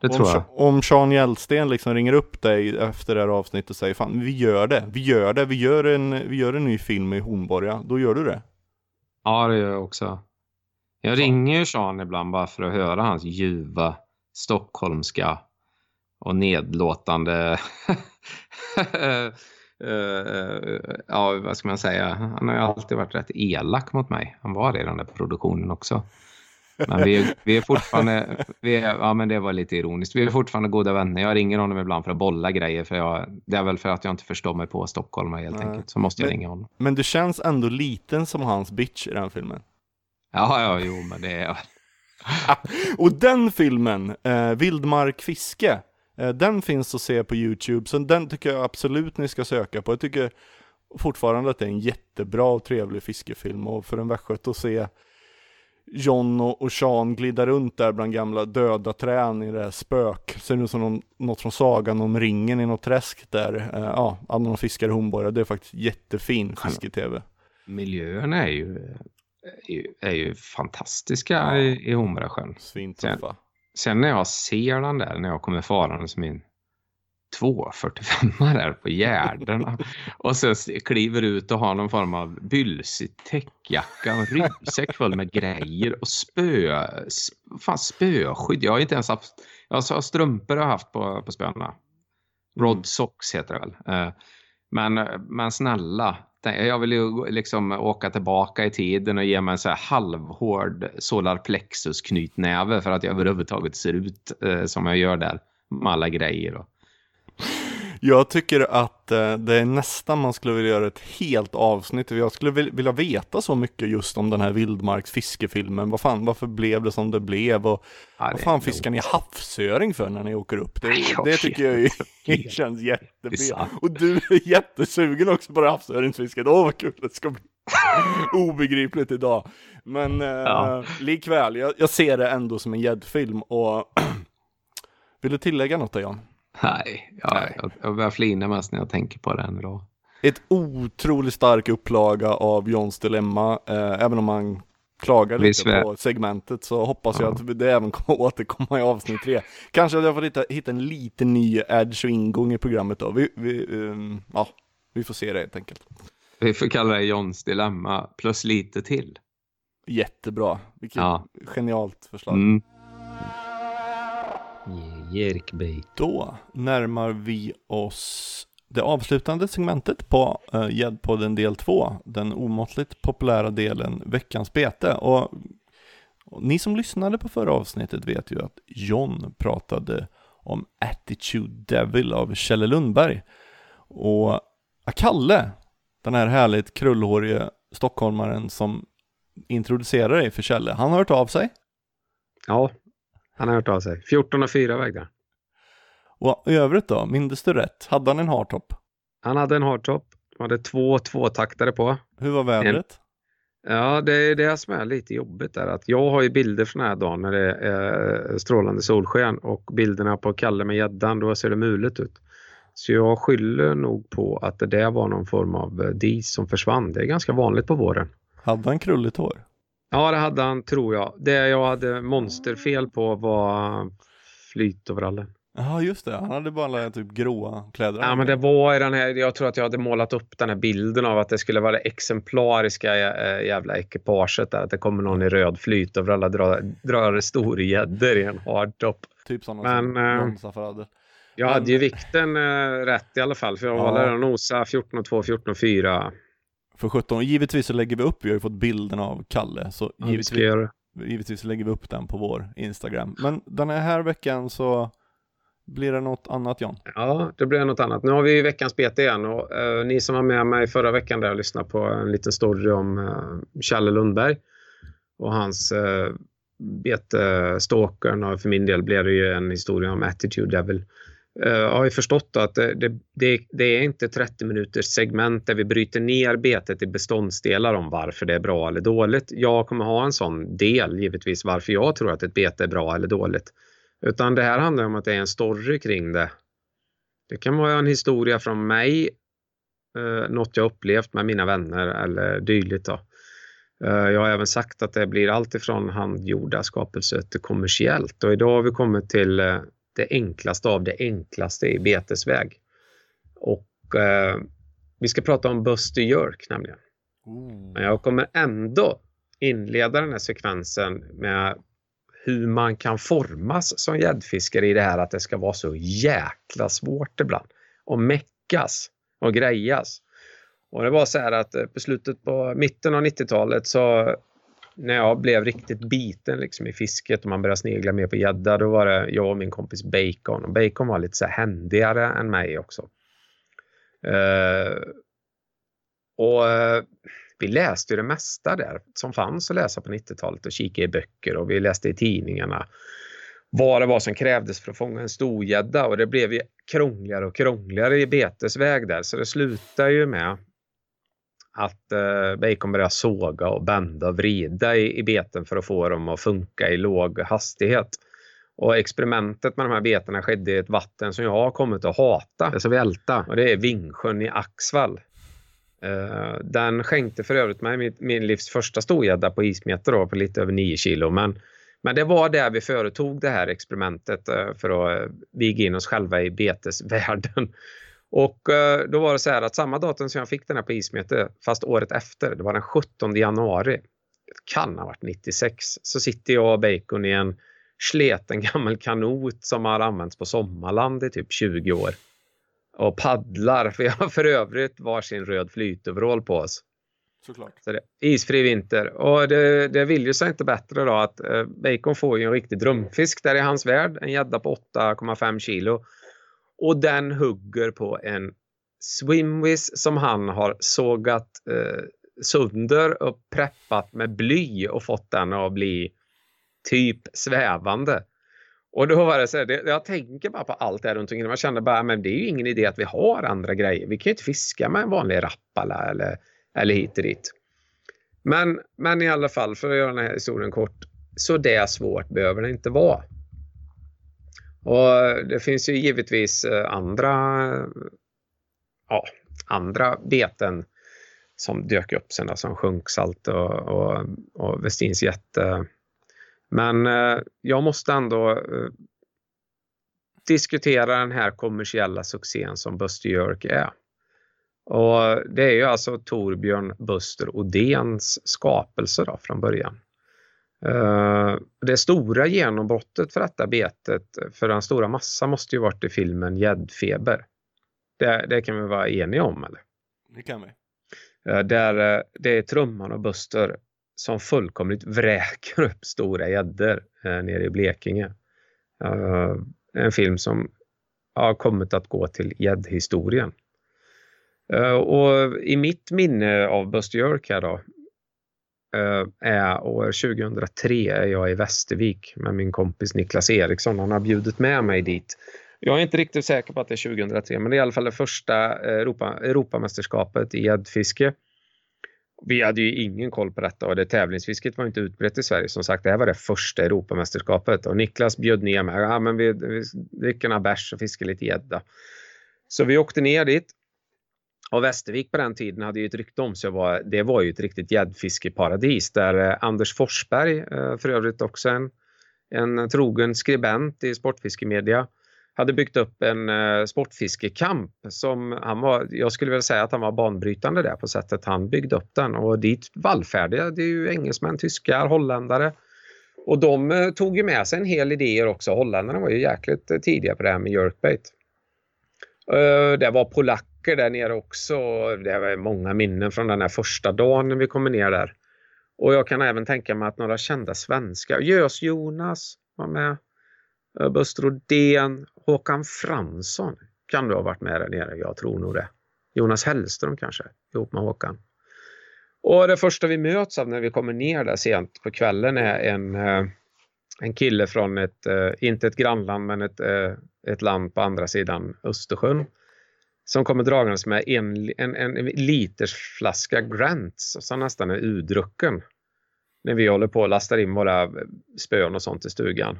det tror jag. Om, om Sean Hjellsten liksom ringer upp dig efter det här avsnittet och säger fan vi gör det, vi gör det, vi gör en, vi gör en ny film i Hornborga, då gör du det? Ja, det gör jag också. Jag ringer ju Sean ibland bara för att höra hans ljuva stockholmska och nedlåtande (laughs) eh, eh, ja, vad ska man säga? Han har ju alltid varit rätt elak mot mig. Han var det i den där produktionen också. Men vi, är- vi är fortfarande, vi är, ja men det var lite ironiskt. Vi är fortfarande goda vänner. Jag ringer honom ibland för att bolla grejer. För jag, det är väl för att jag inte förstår mig på Stockholm helt Nej. enkelt. Så måste jag Men- ringa honom. Men du känns ändå liten som hans bitch i den filmen. Ja, ja, jo, men det är... (laughs) Och den filmen, eh, Vildmark fiske, eh, den finns att se på YouTube, så den tycker jag absolut ni ska söka på. Jag tycker fortfarande att det är en jättebra och trevlig fiskefilm och för en västgöte att se John och, Sean glida runt där bland gamla döda trän i det här spök. Ser ut som någon, något från sagan om ringen i något träsk där. Eh, ja, alla de fiskar i Hornborga. Det är faktiskt jättefin fiske-tv. miljöerna är ju, är ju, är ju fantastiska i, i Hornborgasjön. Svintuffa. Sen när jag ser den där, när jag kommer farande som min 245 där på gärdena och så s- kliver ut och har någon form av bylsig täckjacka och ryggsäck full med grejer och spö, fan spöskydd. Jag har inte ens haft, jag har strumpor har jag haft på, på spöna. Rod socks heter det väl. Eh, Men, men snälla, jag vill ju liksom åka tillbaka i tiden och ge mig en så här halvhård solar plexus knytnäve för att jag överhuvudtaget ser ut eh, som jag gör där med alla grejer. Och, Jag tycker att eh, det är nästan man skulle vilja göra ett helt avsnitt. Jag skulle vil- vilja veta så mycket just om den här Vildmarks fiskefilmen. Vad fan, varför blev det som det blev? Och Ja, vad det fan är fiskar ni havsöring för när ni åker upp? Det, det tycker jag ju (laughs) känns jättebra. Och du är jättesugen också på det havsöringsfisket. Åh vad kul det ska bli. (laughs) Obegripligt idag. Men eh, Ja. likväl, jag, jag ser det ändå som en gäddfilm och (clears throat) vill du tillägga något där Jan? Nej, jag, Nej. Jag, jag börjar flina mest när jag tänker på den idag. ett otroligt stark upplaga av Johns Dilemma, eh, även om han klagar lite svär- på segmentet så hoppas jag Ja. att det även kommer (laughs) återkomma i avsnitt tre. Kanske att jag får hitta, hitta en liten ny edge och ingång i programmet då. Vi, vi, ehm, ja, vi får se det helt enkelt. Vi får kalla det Johns dilemma plus lite till. Jättebra, vilket Ja. genialt förslag. Mm. Jerkbait. Då närmar vi oss det avslutande segmentet på uh, Gäddpodden del 2, den omåttligt populära delen Veckans bete. Och, och ni som lyssnade på förra avsnittet vet ju att John pratade om Attitude Devil av Kjelle Lundberg. Och Kalle, den här härligt krullhårige stockholmaren som introducerar dig för Kjelle, han har hört av sig. Ja, han har hört av sig. 14 och 4 vägde Och i övrigt då, mindes du rätt? Hade han en hardtop? Han hade en hardtop. Han hade två tvåtaktare på. Hur var vädret? Ja, det är det som är lite jobbigt där. Att jag har ju bilder från den här dagen när det är strålande solsken och bilderna på Kalle med gäddan, då ser det mulet ut. Så jag skyller nog på att det där var någon form av eh, dis som försvann. Det är ganska vanligt på våren. Hade han krulligt hår? Ja, det hade han tror jag. Det jag hade monsterfel på var flytoverallen. Ja, just det. Han hade bara typ gråa kläder. Ja, men det var i den här, jag tror att jag hade målat upp den här bilden av att det skulle vara det exemplariska äh, jävla ekipaget där. Att det kommer någon i röd flytoverall och drar, drar storgäddor i en hardtop. Typ sådana men, som äh, Jag men... hade ju vikten äh, rätt i alla fall, för jag var där och nosa 14 och 2, 14 och 4 för 17. Och givetvis så lägger vi upp, vi har ju fått bilden av Kalle, så ja, givetvis, givetvis lägger vi upp den på vår Instagram. Men den här veckan så blir det något annat John? Ja, det blir något annat. Nu har vi veckans bete igen och uh, ni som var med mig förra veckan där och lyssnade på en liten story om uh, Challe Lundberg och hans uh, bete Stalkern och för min del blev det ju en historia om Attitude Devil. Eh, jag har ju förstått att det, det, det, är inte 30 minuters segment där vi bryter ner betet i beståndsdelar om varför det är bra eller dåligt. Jag kommer ha en sån del givetvis varför jag tror att ett bete är bra eller dåligt. Utan det här handlar om att det är en story kring det. Det kan vara en historia från mig, eh, något jag upplevt med mina vänner eller dylikt. Då. Eh, jag har även sagt att det blir allt ifrån handgjorda skapelser till kommersiellt och idag har vi kommit till det enklaste av det enklaste i betesväg. Och eh, vi ska prata om Buster Jerk nämligen. Men jag kommer ändå inleda den här sekvensen med hur man kan formas som gäddfiskare i det här att det ska vara så jäkla svårt ibland. Och meckas och grejas. Och det var så här att eh, på slutet på mitten av 90-talet så när jag blev riktigt biten liksom i fisket och man började snegla mer på gädda då var det jag och min kompis Bacon. Och Bacon var lite så här händigare än mig också. Uh, och uh, vi läste ju det mesta där som fanns att läsa på 90-talet och kika i böcker och vi läste i tidningarna vad det var som krävdes för att fånga en storgädda. Och det blev ju krångligare och krångligare i betesväg där. Så det slutade ju med att eh, Bacon började såga och bända och vrida i, i beten för att få dem att funka i låg hastighet. Och experimentet med de här betena skedde i ett vatten som jag har kommit att hata, alltså välta, och det är Vingsjön i Axvall. Uh, den skänkte för övrigt mig min, min livs första storgädda på ismeter då, på lite över 9 kilo. Men, men det var där vi företog det här experimentet uh, för att uh, viga in oss själva i betesvärlden. Och uh, då var det så här att samma datum som jag fick den här på ismeter, fast året efter, det var den 17 januari, det kan ha varit 96, så sitter jag och Bacon i en sleten gammal kanot som har använts på sommarland i typ 20 år och paddlar. För jag har för övrigt varsin röd flytoverall på oss. Såklart. Så det, isfri vinter. Och det, det vill ju sig inte bättre då att eh, Bacon får ju en riktig drömfisk där i hans värld. En gädda på 8,5 kilo. Och den hugger på en swimwiz som han har sågat eh, sönder och preppat med bly och fått den att bli typ svävande. Och då var det så här, det, jag tänker bara på allt det här runt omkring. Man kände bara, men det är ju ingen idé att vi har andra grejer. Vi kan ju inte fiska med en vanlig rappala eller, eller hit och dit. Men, men i alla fall, för att göra den här historien kort, så det svårt behöver det inte vara. Och det finns ju givetvis eh, andra, ja, andra beten som dök upp sen, som sjunksalt och, och, och Westins jätte men eh, jag måste ändå eh, diskutera den här kommersiella succén som Buster Jerk är. Och det är ju alltså Torbjörn Buster Odéns skapelse då från början. Uh, det stora genombrottet för detta betet för den stora massan måste ju varit i filmen Gäddfeber. Det, det kan vi vara eniga om eller? Det kan vi. Eh, Där eh, det är Trumman och Buster som fullkomligt vräker upp stora gäddor eh, nere i Blekinge. Eh, En film som har kommit att gå till gäddhistorien. Eh, Och i mitt minne av Buster York här då eh, Eh, är år 2003 är jag i Västervik med min kompis Niklas Eriksson. Han har bjudit med mig dit. Jag är inte riktigt säker på att det är 2003 men det är i alla fall det första Europa, Europamästerskapet i gäddfiske. Vi hade ju ingen koll på detta och det tävlingsfisket var inte utbrett i Sverige. Som sagt, det här var det första Europamästerskapet och Niklas bjöd ner mig. Ja, men vi, vi dricker några bärs och fiskar lite gädda. Så vi åkte ner dit. Och Västervik på den tiden hade ju ett rykte om sig. Var, det var ju ett riktigt gäddfiskeparadis där eh, Anders Forsberg, eh, för övrigt också en, en trogen skribent i Sportfiskemedia, hade byggt upp en eh, sportfiskekamp som han var, jag skulle vilja säga att han var banbrytande där på sättet han byggde upp den och dit vallfärdiga, det är ju engelsmän, tyskar, holländare och de tog ju med sig en hel idéer också. Holländarna var ju jäkligt tidiga på det här med jerkbait. Det var vacker där nere också. Det var många minnen från den här första dagen när vi kommer ner där. Och jag kan även tänka mig att några kända svenskar, Gös-Jonas var med, Buster Rodén, Håkan Fransson kan du ha varit med där nere, jag tror nog det. Jonas Hellström kanske, ihop med Håkan. Och det första vi möts av när vi kommer ner där sent på kvällen är en, eh, en kille från ett, eh, inte ett grannland men ett, eh, ett land på andra sidan Östersjön. Som kommer dragandes med en, en, en liters flaska Grants som nästan är udrucken. När vi håller på och lastar in våra spön och sånt i stugan.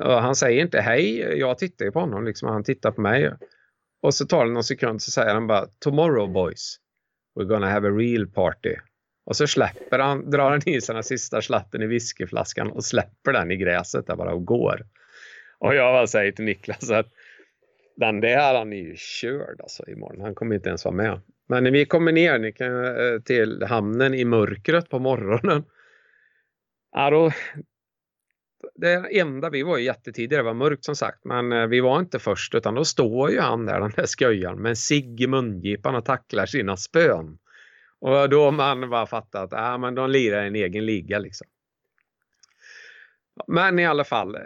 Och han säger inte hej, jag tittar ju på honom liksom, han tittar på mig. Och så tar det någon sekund så säger han bara Tomorrow boys, we're gonna have a real party. Och så släpper han, drar han i sig den sista slatten i whiskyflaskan och släpper den i gräset där bara och går. Och jag bara säger till Niklas att den där han är ju körd alltså imorgon. Han kommer inte ens vara med. Men när vi kommer ner ni kan, eh, till hamnen i mörkret på morgonen. Ja, då, det enda, vi var ju jättetidiga, det var mörkt som sagt, men eh, vi var inte först utan då står ju han där, den där sköjan med en cigg i mungipan och tacklar sina spön. Och då har man bara fattat att ja, men de lirar en egen liga liksom. Men i alla fall,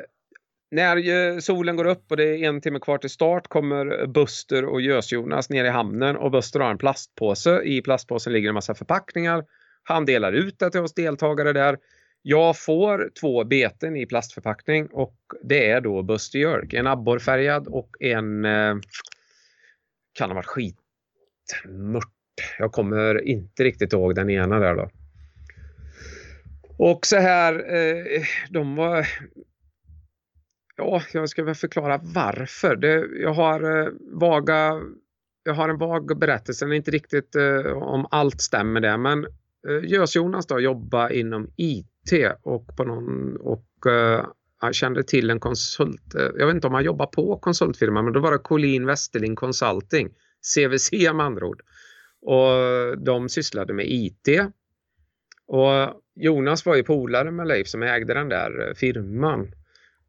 när solen går upp och det är en timme kvar till start kommer Buster och Gös-Jonas ner i hamnen och Buster har en plastpåse. I plastpåsen ligger en massa förpackningar. Han delar ut det till oss deltagare där. Jag får två beten i plastförpackning och det är då Buster Jerk. En abborrfärgad och en eh, kan ha varit skitmört. Jag kommer inte riktigt ihåg den ena där då. Och så här, eh, de var... Ja, jag ska väl förklara varför. Det, jag har eh, vaga... Jag har en vag berättelse, den är inte riktigt eh, om allt stämmer det, men eh, Gös-Jonas då jobbar inom IT och på någon och eh, jag kände till en konsult. eh, Jag vet inte om han jobbar på konsultfirma, men då var det Colin Westerling Consulting, CVC med andra ord. Och de sysslade med IT. Och Jonas var ju polare med Leif som ägde den där eh, firman.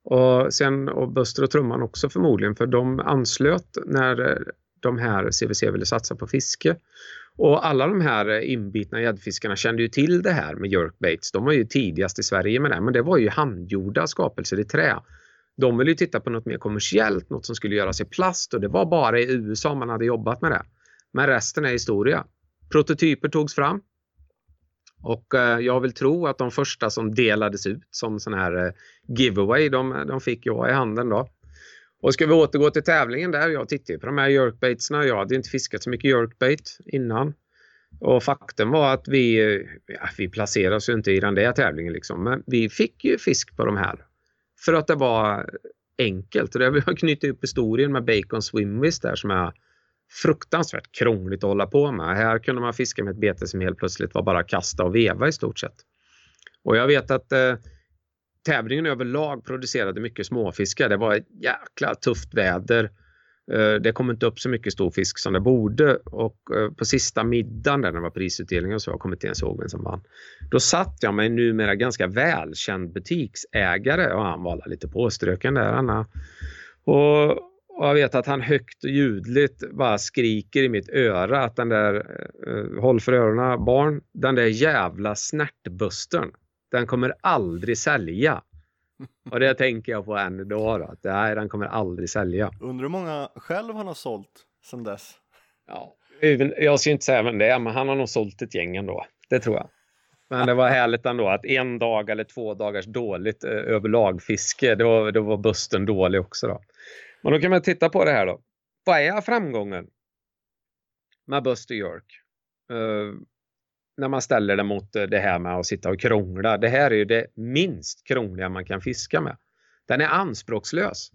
Och sen och Buster och Trumman också förmodligen för de anslöt när eh, de här CVC ville satsa på fiske. Och alla de här eh, inbitna gäddfiskarna kände ju till det här med jerkbaits. De var ju tidigast i Sverige med det, men det var ju handgjorda skapelser i trä. De ville ju titta på något mer kommersiellt, något som skulle göras i plast och det var bara i USA man hade jobbat med det. Men resten är historia. Prototyper togs fram. Och eh, jag vill tro att de första som delades ut som sån här eh, giveaway, de, de fick jag i handen då. Och ska vi återgå till tävlingen där, jag tittade ju på de här jerkbaitsna. Jag hade inte fiskat så mycket jerkbait innan. Och faktum var att vi, eh, ja, vi placerades ju inte i den där tävlingen liksom, men vi fick ju fisk på de här. För att det var enkelt. Och det har vi (laughs) knutit upp historien med Bacon Swimwiz där som är fruktansvärt krångligt att hålla på med. Här kunde man fiska med ett bete som helt plötsligt var bara kasta och veva i stort sett. Och jag vet att eh, tävlingen överlag producerade mycket småfiskar. Det var ett jäkla tufft väder. Eh, det kom inte upp så mycket storfisk som det borde och eh, på sista middagen där det var prisutdelningen så jag kommer inte ens ihåg vem som vann. Då satt jag med en numera ganska välkänd butiksägare och han var lite påströken där Anna. Och och jag vet att han högt och ljudligt bara skriker i mitt öra att den där, eh, håll för öronen barn, den där jävla snärtbustern, den kommer aldrig sälja. (laughs) Och det tänker jag på än idag då, att nej, den kommer aldrig sälja. Undrar hur många själv han har sålt sedan dess? Ja, jag ska inte säga vem det är, men han har nog sålt ett gäng ändå. Det tror jag. Men det var härligt ändå att en dag eller två dagars dåligt eh, överlag fiske, då, då var busten dålig också. Då. Och då kan man titta på det här då. Vad är framgången med Buster York? Uh, när man ställer det mot eh, det här med att sitta och krångla. Det här är ju det minst krångliga man kan fiska med. Den är anspråkslös.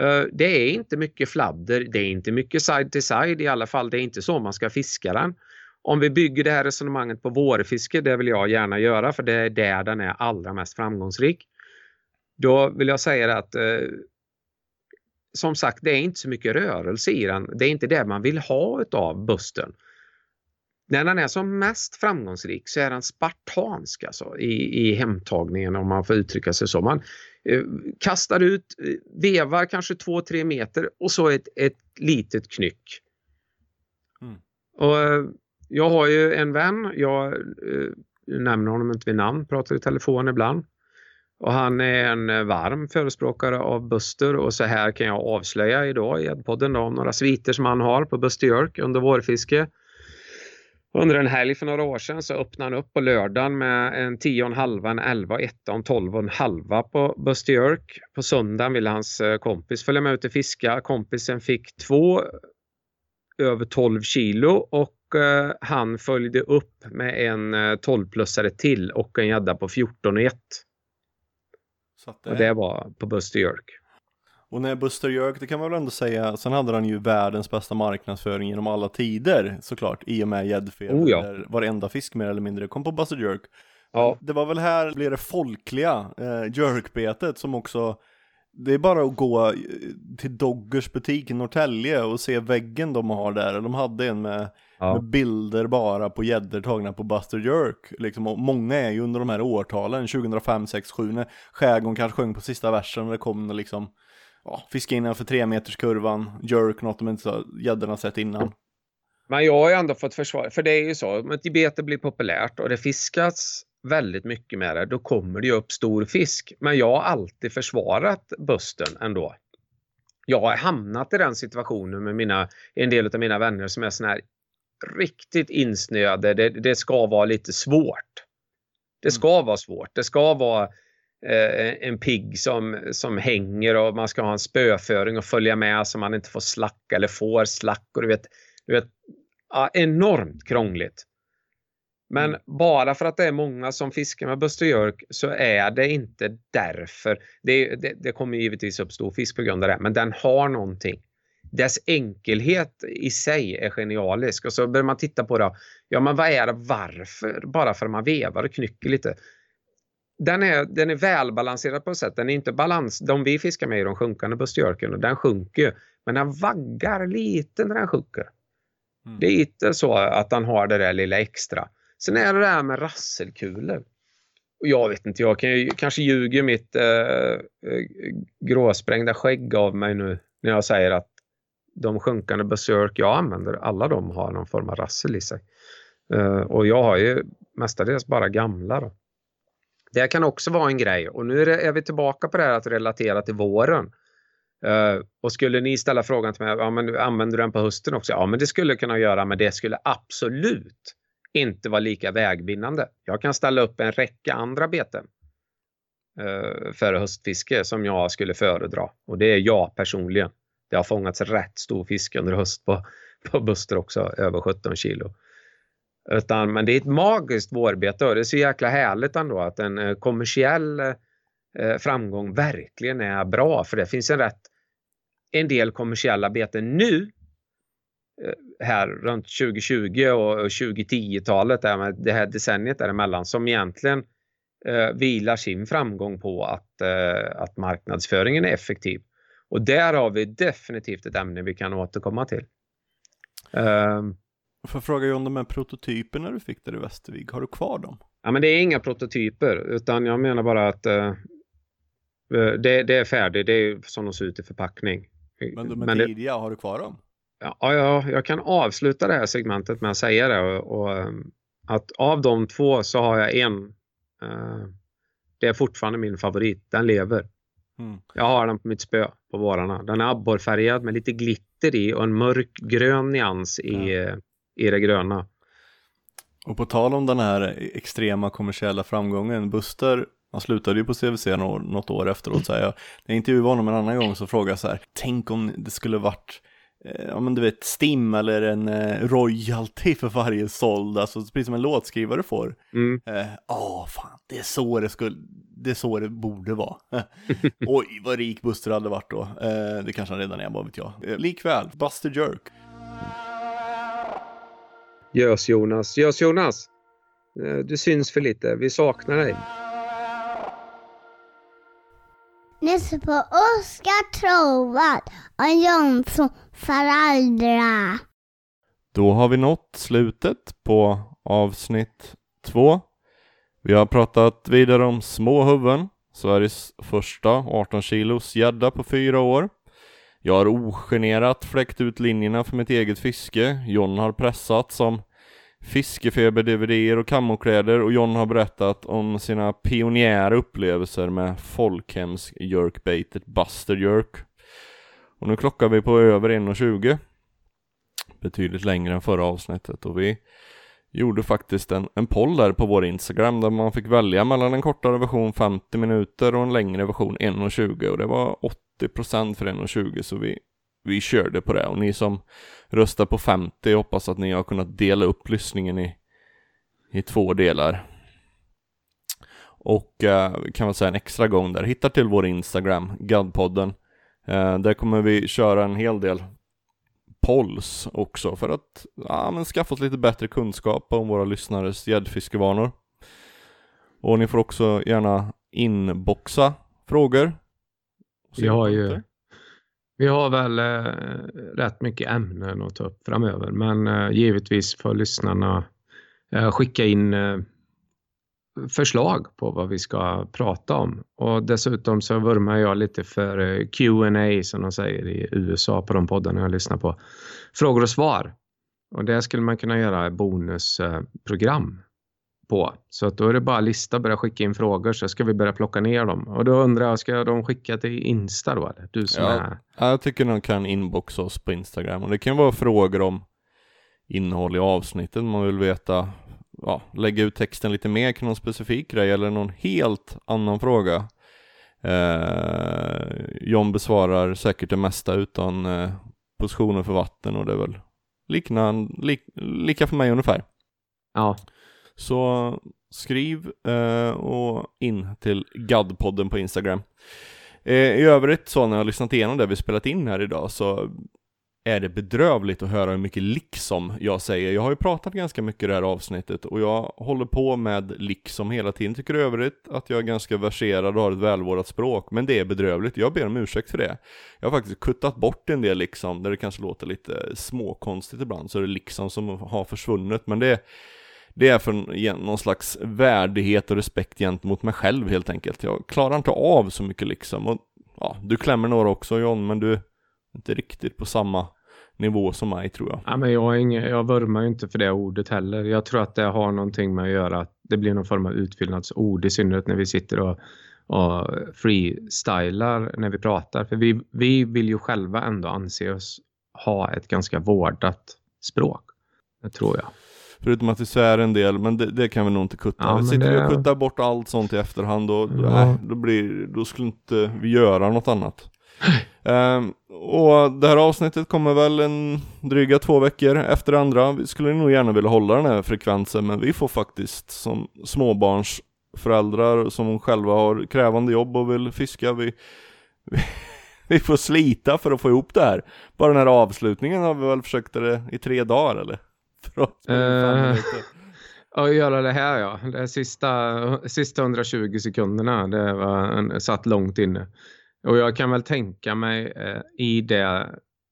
Eh, det är inte mycket fladder, det är inte mycket side to side i alla fall. Det är inte så man ska fiska den. Om vi bygger det här resonemanget på vårfiske, det vill jag gärna göra för det är där den är allra mest framgångsrik. Då vill jag säga att som sagt, det är inte så mycket rörelse i den. Det är inte det man vill ha utav busten. När den är som mest framgångsrik så är den spartansk alltså, i, i hemtagningen om man får uttrycka sig så. Man eh, kastar ut, eh, vevar kanske 2-3 meter och så ett, ett litet knyck. Mm. Och, eh, jag har ju en vän, jag eh, nämner honom inte vid namn, pratar i telefon ibland. Och han är en eh, varm förespråkare av Buster och så här kan jag avslöja idag i podden om några sviter som han har på Buster York under vårfiske. Under en helg för några år sedan så öppnade han upp på lördagen med en 10,5, en 11, 1, en 12 och en halva på Buster York. På söndagen ville hans eh, kompis följa med ut och fiska. Kompisen fick två över 12 kilo och eh, han följde upp med en 12-plussare till och en gädda på 14 och 1. Att Och det var på Buster York. Och när Buster Jörk, det kan man väl ändå säga, sen hade han ju världens bästa marknadsföring genom alla tider såklart, i och med gäddfeber, Oh ja. där varenda fisk mer eller mindre kom på Buster Jörk. Ja. Det var väl här blev det folkliga eh, jerkbetet som också det är bara att gå eh, till Doggers butik i Norrtälje och se väggen de har där. De hade en med, Ja. med bilder bara på gäddor tagna på Buster Jerk. Liksom, och många är ju under de här årtalen, 2005, 6, 7, när skärgården kanske sjöng på sista versen och det kom liksom ja, fiska innanför tre meters kurvan, jerk, något de inte gäddorna sett innan. Men jag har ju ändå fått försvara, för det är ju så, om ett bete blir populärt och det fiskas väldigt mycket med det, då kommer det ju upp stor fisk. Men jag har alltid försvarat busten ändå. Jag har hamnat i den situationen med mina, en del av mina vänner som är såna här riktigt insnöade. Det, det ska vara lite svårt. Det ska vara svårt. Det ska vara eh, en pigg som, som hänger och man ska ha en spöföring och följa med så man inte får slack eller får slack. Och du vet, du vet, ja, enormt krångligt. Men bara för att det är många som fiskar med Buster Jerk så är det inte därför. Det, det, det kommer givetvis upp stor fisk på grund av det, men den har någonting. Dess enkelhet i sig är genialisk och så börjar man titta på det. Ja, men vad är det? Varför? Bara för att man vevar och knycker lite. Den är, den är välbalanserad på ett sätt. Den är inte balans. De vi fiskar med är de sjunkande Buster och den sjunker ju. Men den vaggar lite när den sjunker. Det är inte så att han har det där lilla extra. Sen är det det här med rasselkulor. Och jag vet inte, jag kan ju, kanske ljuger mitt eh, eh, gråsprängda skägg av mig nu när jag säger att de sjunkande besök jag använder, alla de har någon form av rassel i sig. Eh, och jag har ju mestadels bara gamla. Då. Det kan också vara en grej och nu är, det, är vi tillbaka på det här att relatera till våren. Uh, och skulle ni ställa frågan till mig, ja, men använder du den på hösten också? Ja, men det skulle jag kunna göra, men det skulle absolut inte vara lika vägvinnande. Jag kan ställa upp en räcka andra beten eh, för höstfiske som jag skulle föredra. Och det är jag personligen. Det har fångats rätt stor fisk under höst på, (laughs) på Buster också, över 17 kilo. Utan, men det är ett magiskt vårbete och det är så jäkla härligt ändå att en eh, kommersiell eh, framgång verkligen är bra för det finns en rätt en del kommersiella beten nu här runt 2020 och 2010-talet, där med det här decenniet däremellan som egentligen eh, vilar sin framgång på att, eh, att marknadsföringen är effektiv. Och där har vi definitivt ett ämne vi kan återkomma till. Um, Får jag fråga John, de här prototyperna du fick där i Västervik, har du kvar dem? Ja, men det är inga prototyper utan jag menar bara att eh, det, det är färdigt. Det är som de ser ut i förpackning. Men de Men är det- tidiga, har du kvar dem? Ja, ja, jag kan avsluta det här segmentet med att säga det. Och, och, ehm, att av de två så har jag en. eh, det är fortfarande min favorit. Den lever. Mm. Jag har den på mitt spö på vårarna. Den är abborrfärgad med lite glitter i och en mörk grön nyans i, eh, i det gröna. Och på tal om den här extrema kommersiella framgången, Buster, han slutade ju på CVC nå- något år efteråt säger jag. När jag intervjuade honom en annan gång så frågade jag så här, tänk om det skulle varit Ja men du vet, Stim eller en eh, royalty för varje såld, alltså precis som en låtskrivare får. Mm. Eh, fan, det är så det skulle, det är så det borde vara. (laughs) Oj, vad rik Buster hade varit då. Eh, det kanske han redan är, vad vet jag. Eh, likväl, Buster Jerk. Gös Jonas. Gös Jonas. eh, Du syns för lite. Vi saknar dig. Lyssna på Oskar Trovad och Jonsson föräldrar. Då har vi nått slutet på avsnitt två. Vi har pratat vidare om små huvuden, Sveriges första 18 kilos gädda på fyra år. Jag har ogenerat fläckt ut linjerna för mitt eget fiske. John har pressat som fiskefeber-dvd och kammokläder och John har berättat om sina pionjära upplevelser med folkhems jerkbaitet Buster Jerk. Och nu klockar vi på över 1.20 betydligt längre än förra avsnittet och vi gjorde faktiskt en, en poll där på vår Instagram där man fick välja mellan en kortare version 50 minuter och en längre version 1.20 och det var 80% för 1.20 så vi, vi körde på det och ni som röstar på 50 jag hoppas att ni har kunnat dela upp lyssningen i, i två delar. Och eh, kan väl säga en extra gång där, hitta till vår Instagram, Gadpodden. Eh, där kommer vi köra en hel del polls också för att ja, men skaffa oss lite bättre kunskap om våra lyssnares gäddfiskevanor. Och ni får också gärna inboxa frågor. Vi har ju vi har väl eh, rätt mycket ämnen att ta upp framöver men eh, givetvis får lyssnarna eh, skicka in eh, förslag på vad vi ska prata om. Och dessutom så vurmar jag lite för eh, Q&A som de säger i USA på de poddarna jag lyssnar på. Frågor och svar. Och det skulle man kunna göra bonusprogram på. Så att då är det bara lista, börja skicka in frågor så ska vi börja plocka ner dem. Och då undrar jag, ska de skicka till Insta då eller? Du som Ja. är... Ja, jag tycker de kan inboxa oss på Instagram och det kan vara frågor om innehåll i avsnittet, man vill veta, ja, lägga ut texten lite mer kring någon specifik grej eller någon helt annan fråga. Eh, John besvarar säkert det mesta utan eh, positioner för vatten och det är väl liknande, lik, lika för mig ungefär. Ja. Så skriv eh, och in till Gadpodden på Instagram. Eh, I övrigt så när jag har lyssnat igenom det vi spelat in här idag så är det bedrövligt att höra hur mycket liksom jag säger. Jag har ju pratat ganska mycket i det här avsnittet och jag håller på med liksom hela tiden. Tycker i övrigt att jag är ganska verserad och har ett välvårdat språk, men det är bedrövligt. Jag ber om ursäkt för det. Jag har faktiskt kuttat bort en del liksom, där det kanske låter lite småkonstigt ibland, så är det liksom som har försvunnit, men det det är för någon slags värdighet och respekt gentemot mig själv helt enkelt. Jag klarar inte av så mycket liksom. Och, ja, du klämmer några också John, men du är inte riktigt på samma nivå som mig tror jag. Ja, men jag, är ingen, jag vurmar ju inte för det ordet heller. Jag tror att det har någonting med att göra att det blir någon form av utfyllnadsord i synnerhet när vi sitter och, och freestylar när vi pratar. För vi, vi vill ju själva ändå anse oss ha ett ganska vårdat språk. Det tror jag. Förutom att vi svär en del, men det, det kan vi nog inte kutta. Ja, men Sitter vi det- och kuttar bort allt sånt i efterhand då, då, Ja. nej, då, blir, då skulle inte vi göra något annat. (laughs) Ehm, och det här avsnittet kommer väl en dryga två veckor efter det andra. Vi skulle nog gärna vilja hålla den här frekvensen, men vi får faktiskt som småbarnsföräldrar som själva har krävande jobb och vill fiska, vi, vi, (laughs) vi får slita för att få ihop det här. Bara den här avslutningen har vi väl försökt det i tre dagar eller? Att Eh, minuter. (laughs) Ja, göra det här ja. Det sista, sista 120 sekunderna, det var en, satt långt inne. Och jag kan väl tänka mig eh, i det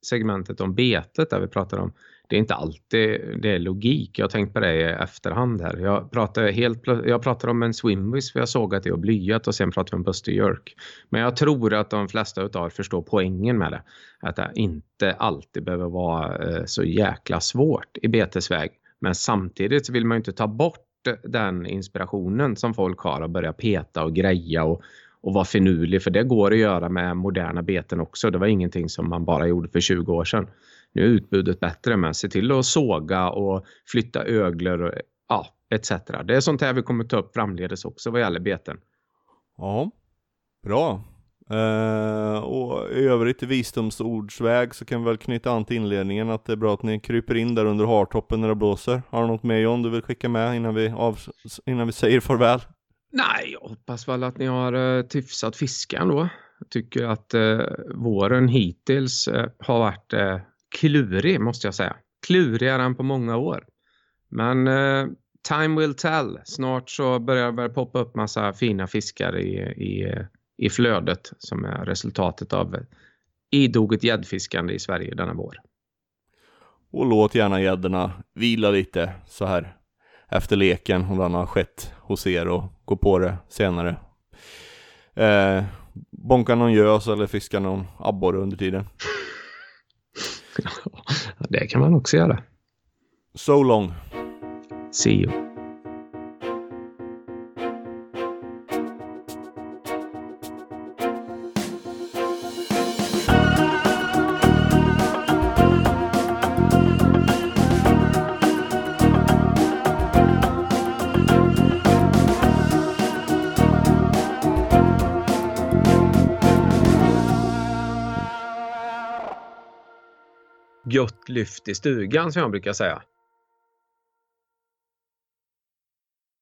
segmentet om betet där vi pratar om det är inte alltid det är logik. Jag har tänkt på det i efterhand här. Jag pratar, helt, jag pratar om en swimwiss för jag såg att det var blyat och sen pratar vi om Buster Jerk. Men jag tror att de flesta av er förstår poängen med det. Att det inte alltid behöver vara eh, så jäkla svårt i betesväg. Men samtidigt så vill man ju inte ta bort den inspirationen som folk har att börja peta och greja och, och vara finurlig. För det går att göra med moderna beten också. Det var ingenting som man bara gjorde för 20 år sedan. Nu är utbudet bättre men se till att såga och flytta öglor och ja, etc. Det är sånt här vi kommer ta upp framledes också vad gäller beten. Ja, bra. Uh, och i övrigt i visdomsordsväg så kan vi väl knyta an till inledningen att det är bra att ni kryper in där under hartoppen när det blåser. Har du något mer John du vill skicka med innan vi, av, innan vi säger farväl? Nej, jag hoppas väl att ni har uh, hyfsat fiske ändå. Jag tycker att uh, våren hittills uh, har varit klurig måste jag säga. Klurigare än på många år. Men eh, time will tell. Snart så börjar det väl poppa upp massa fina fiskar i, i i flödet som är resultatet av idoget gäddfiskande i Sverige denna vår. Och låt gärna gäddorna vila lite så här efter leken om den har skett hos er och gå på det senare. Eh, bonka någon gös eller fiska någon abborre under tiden. (laughs) det kan man också göra. So long. See you. Lyft i stugan som jag brukar säga.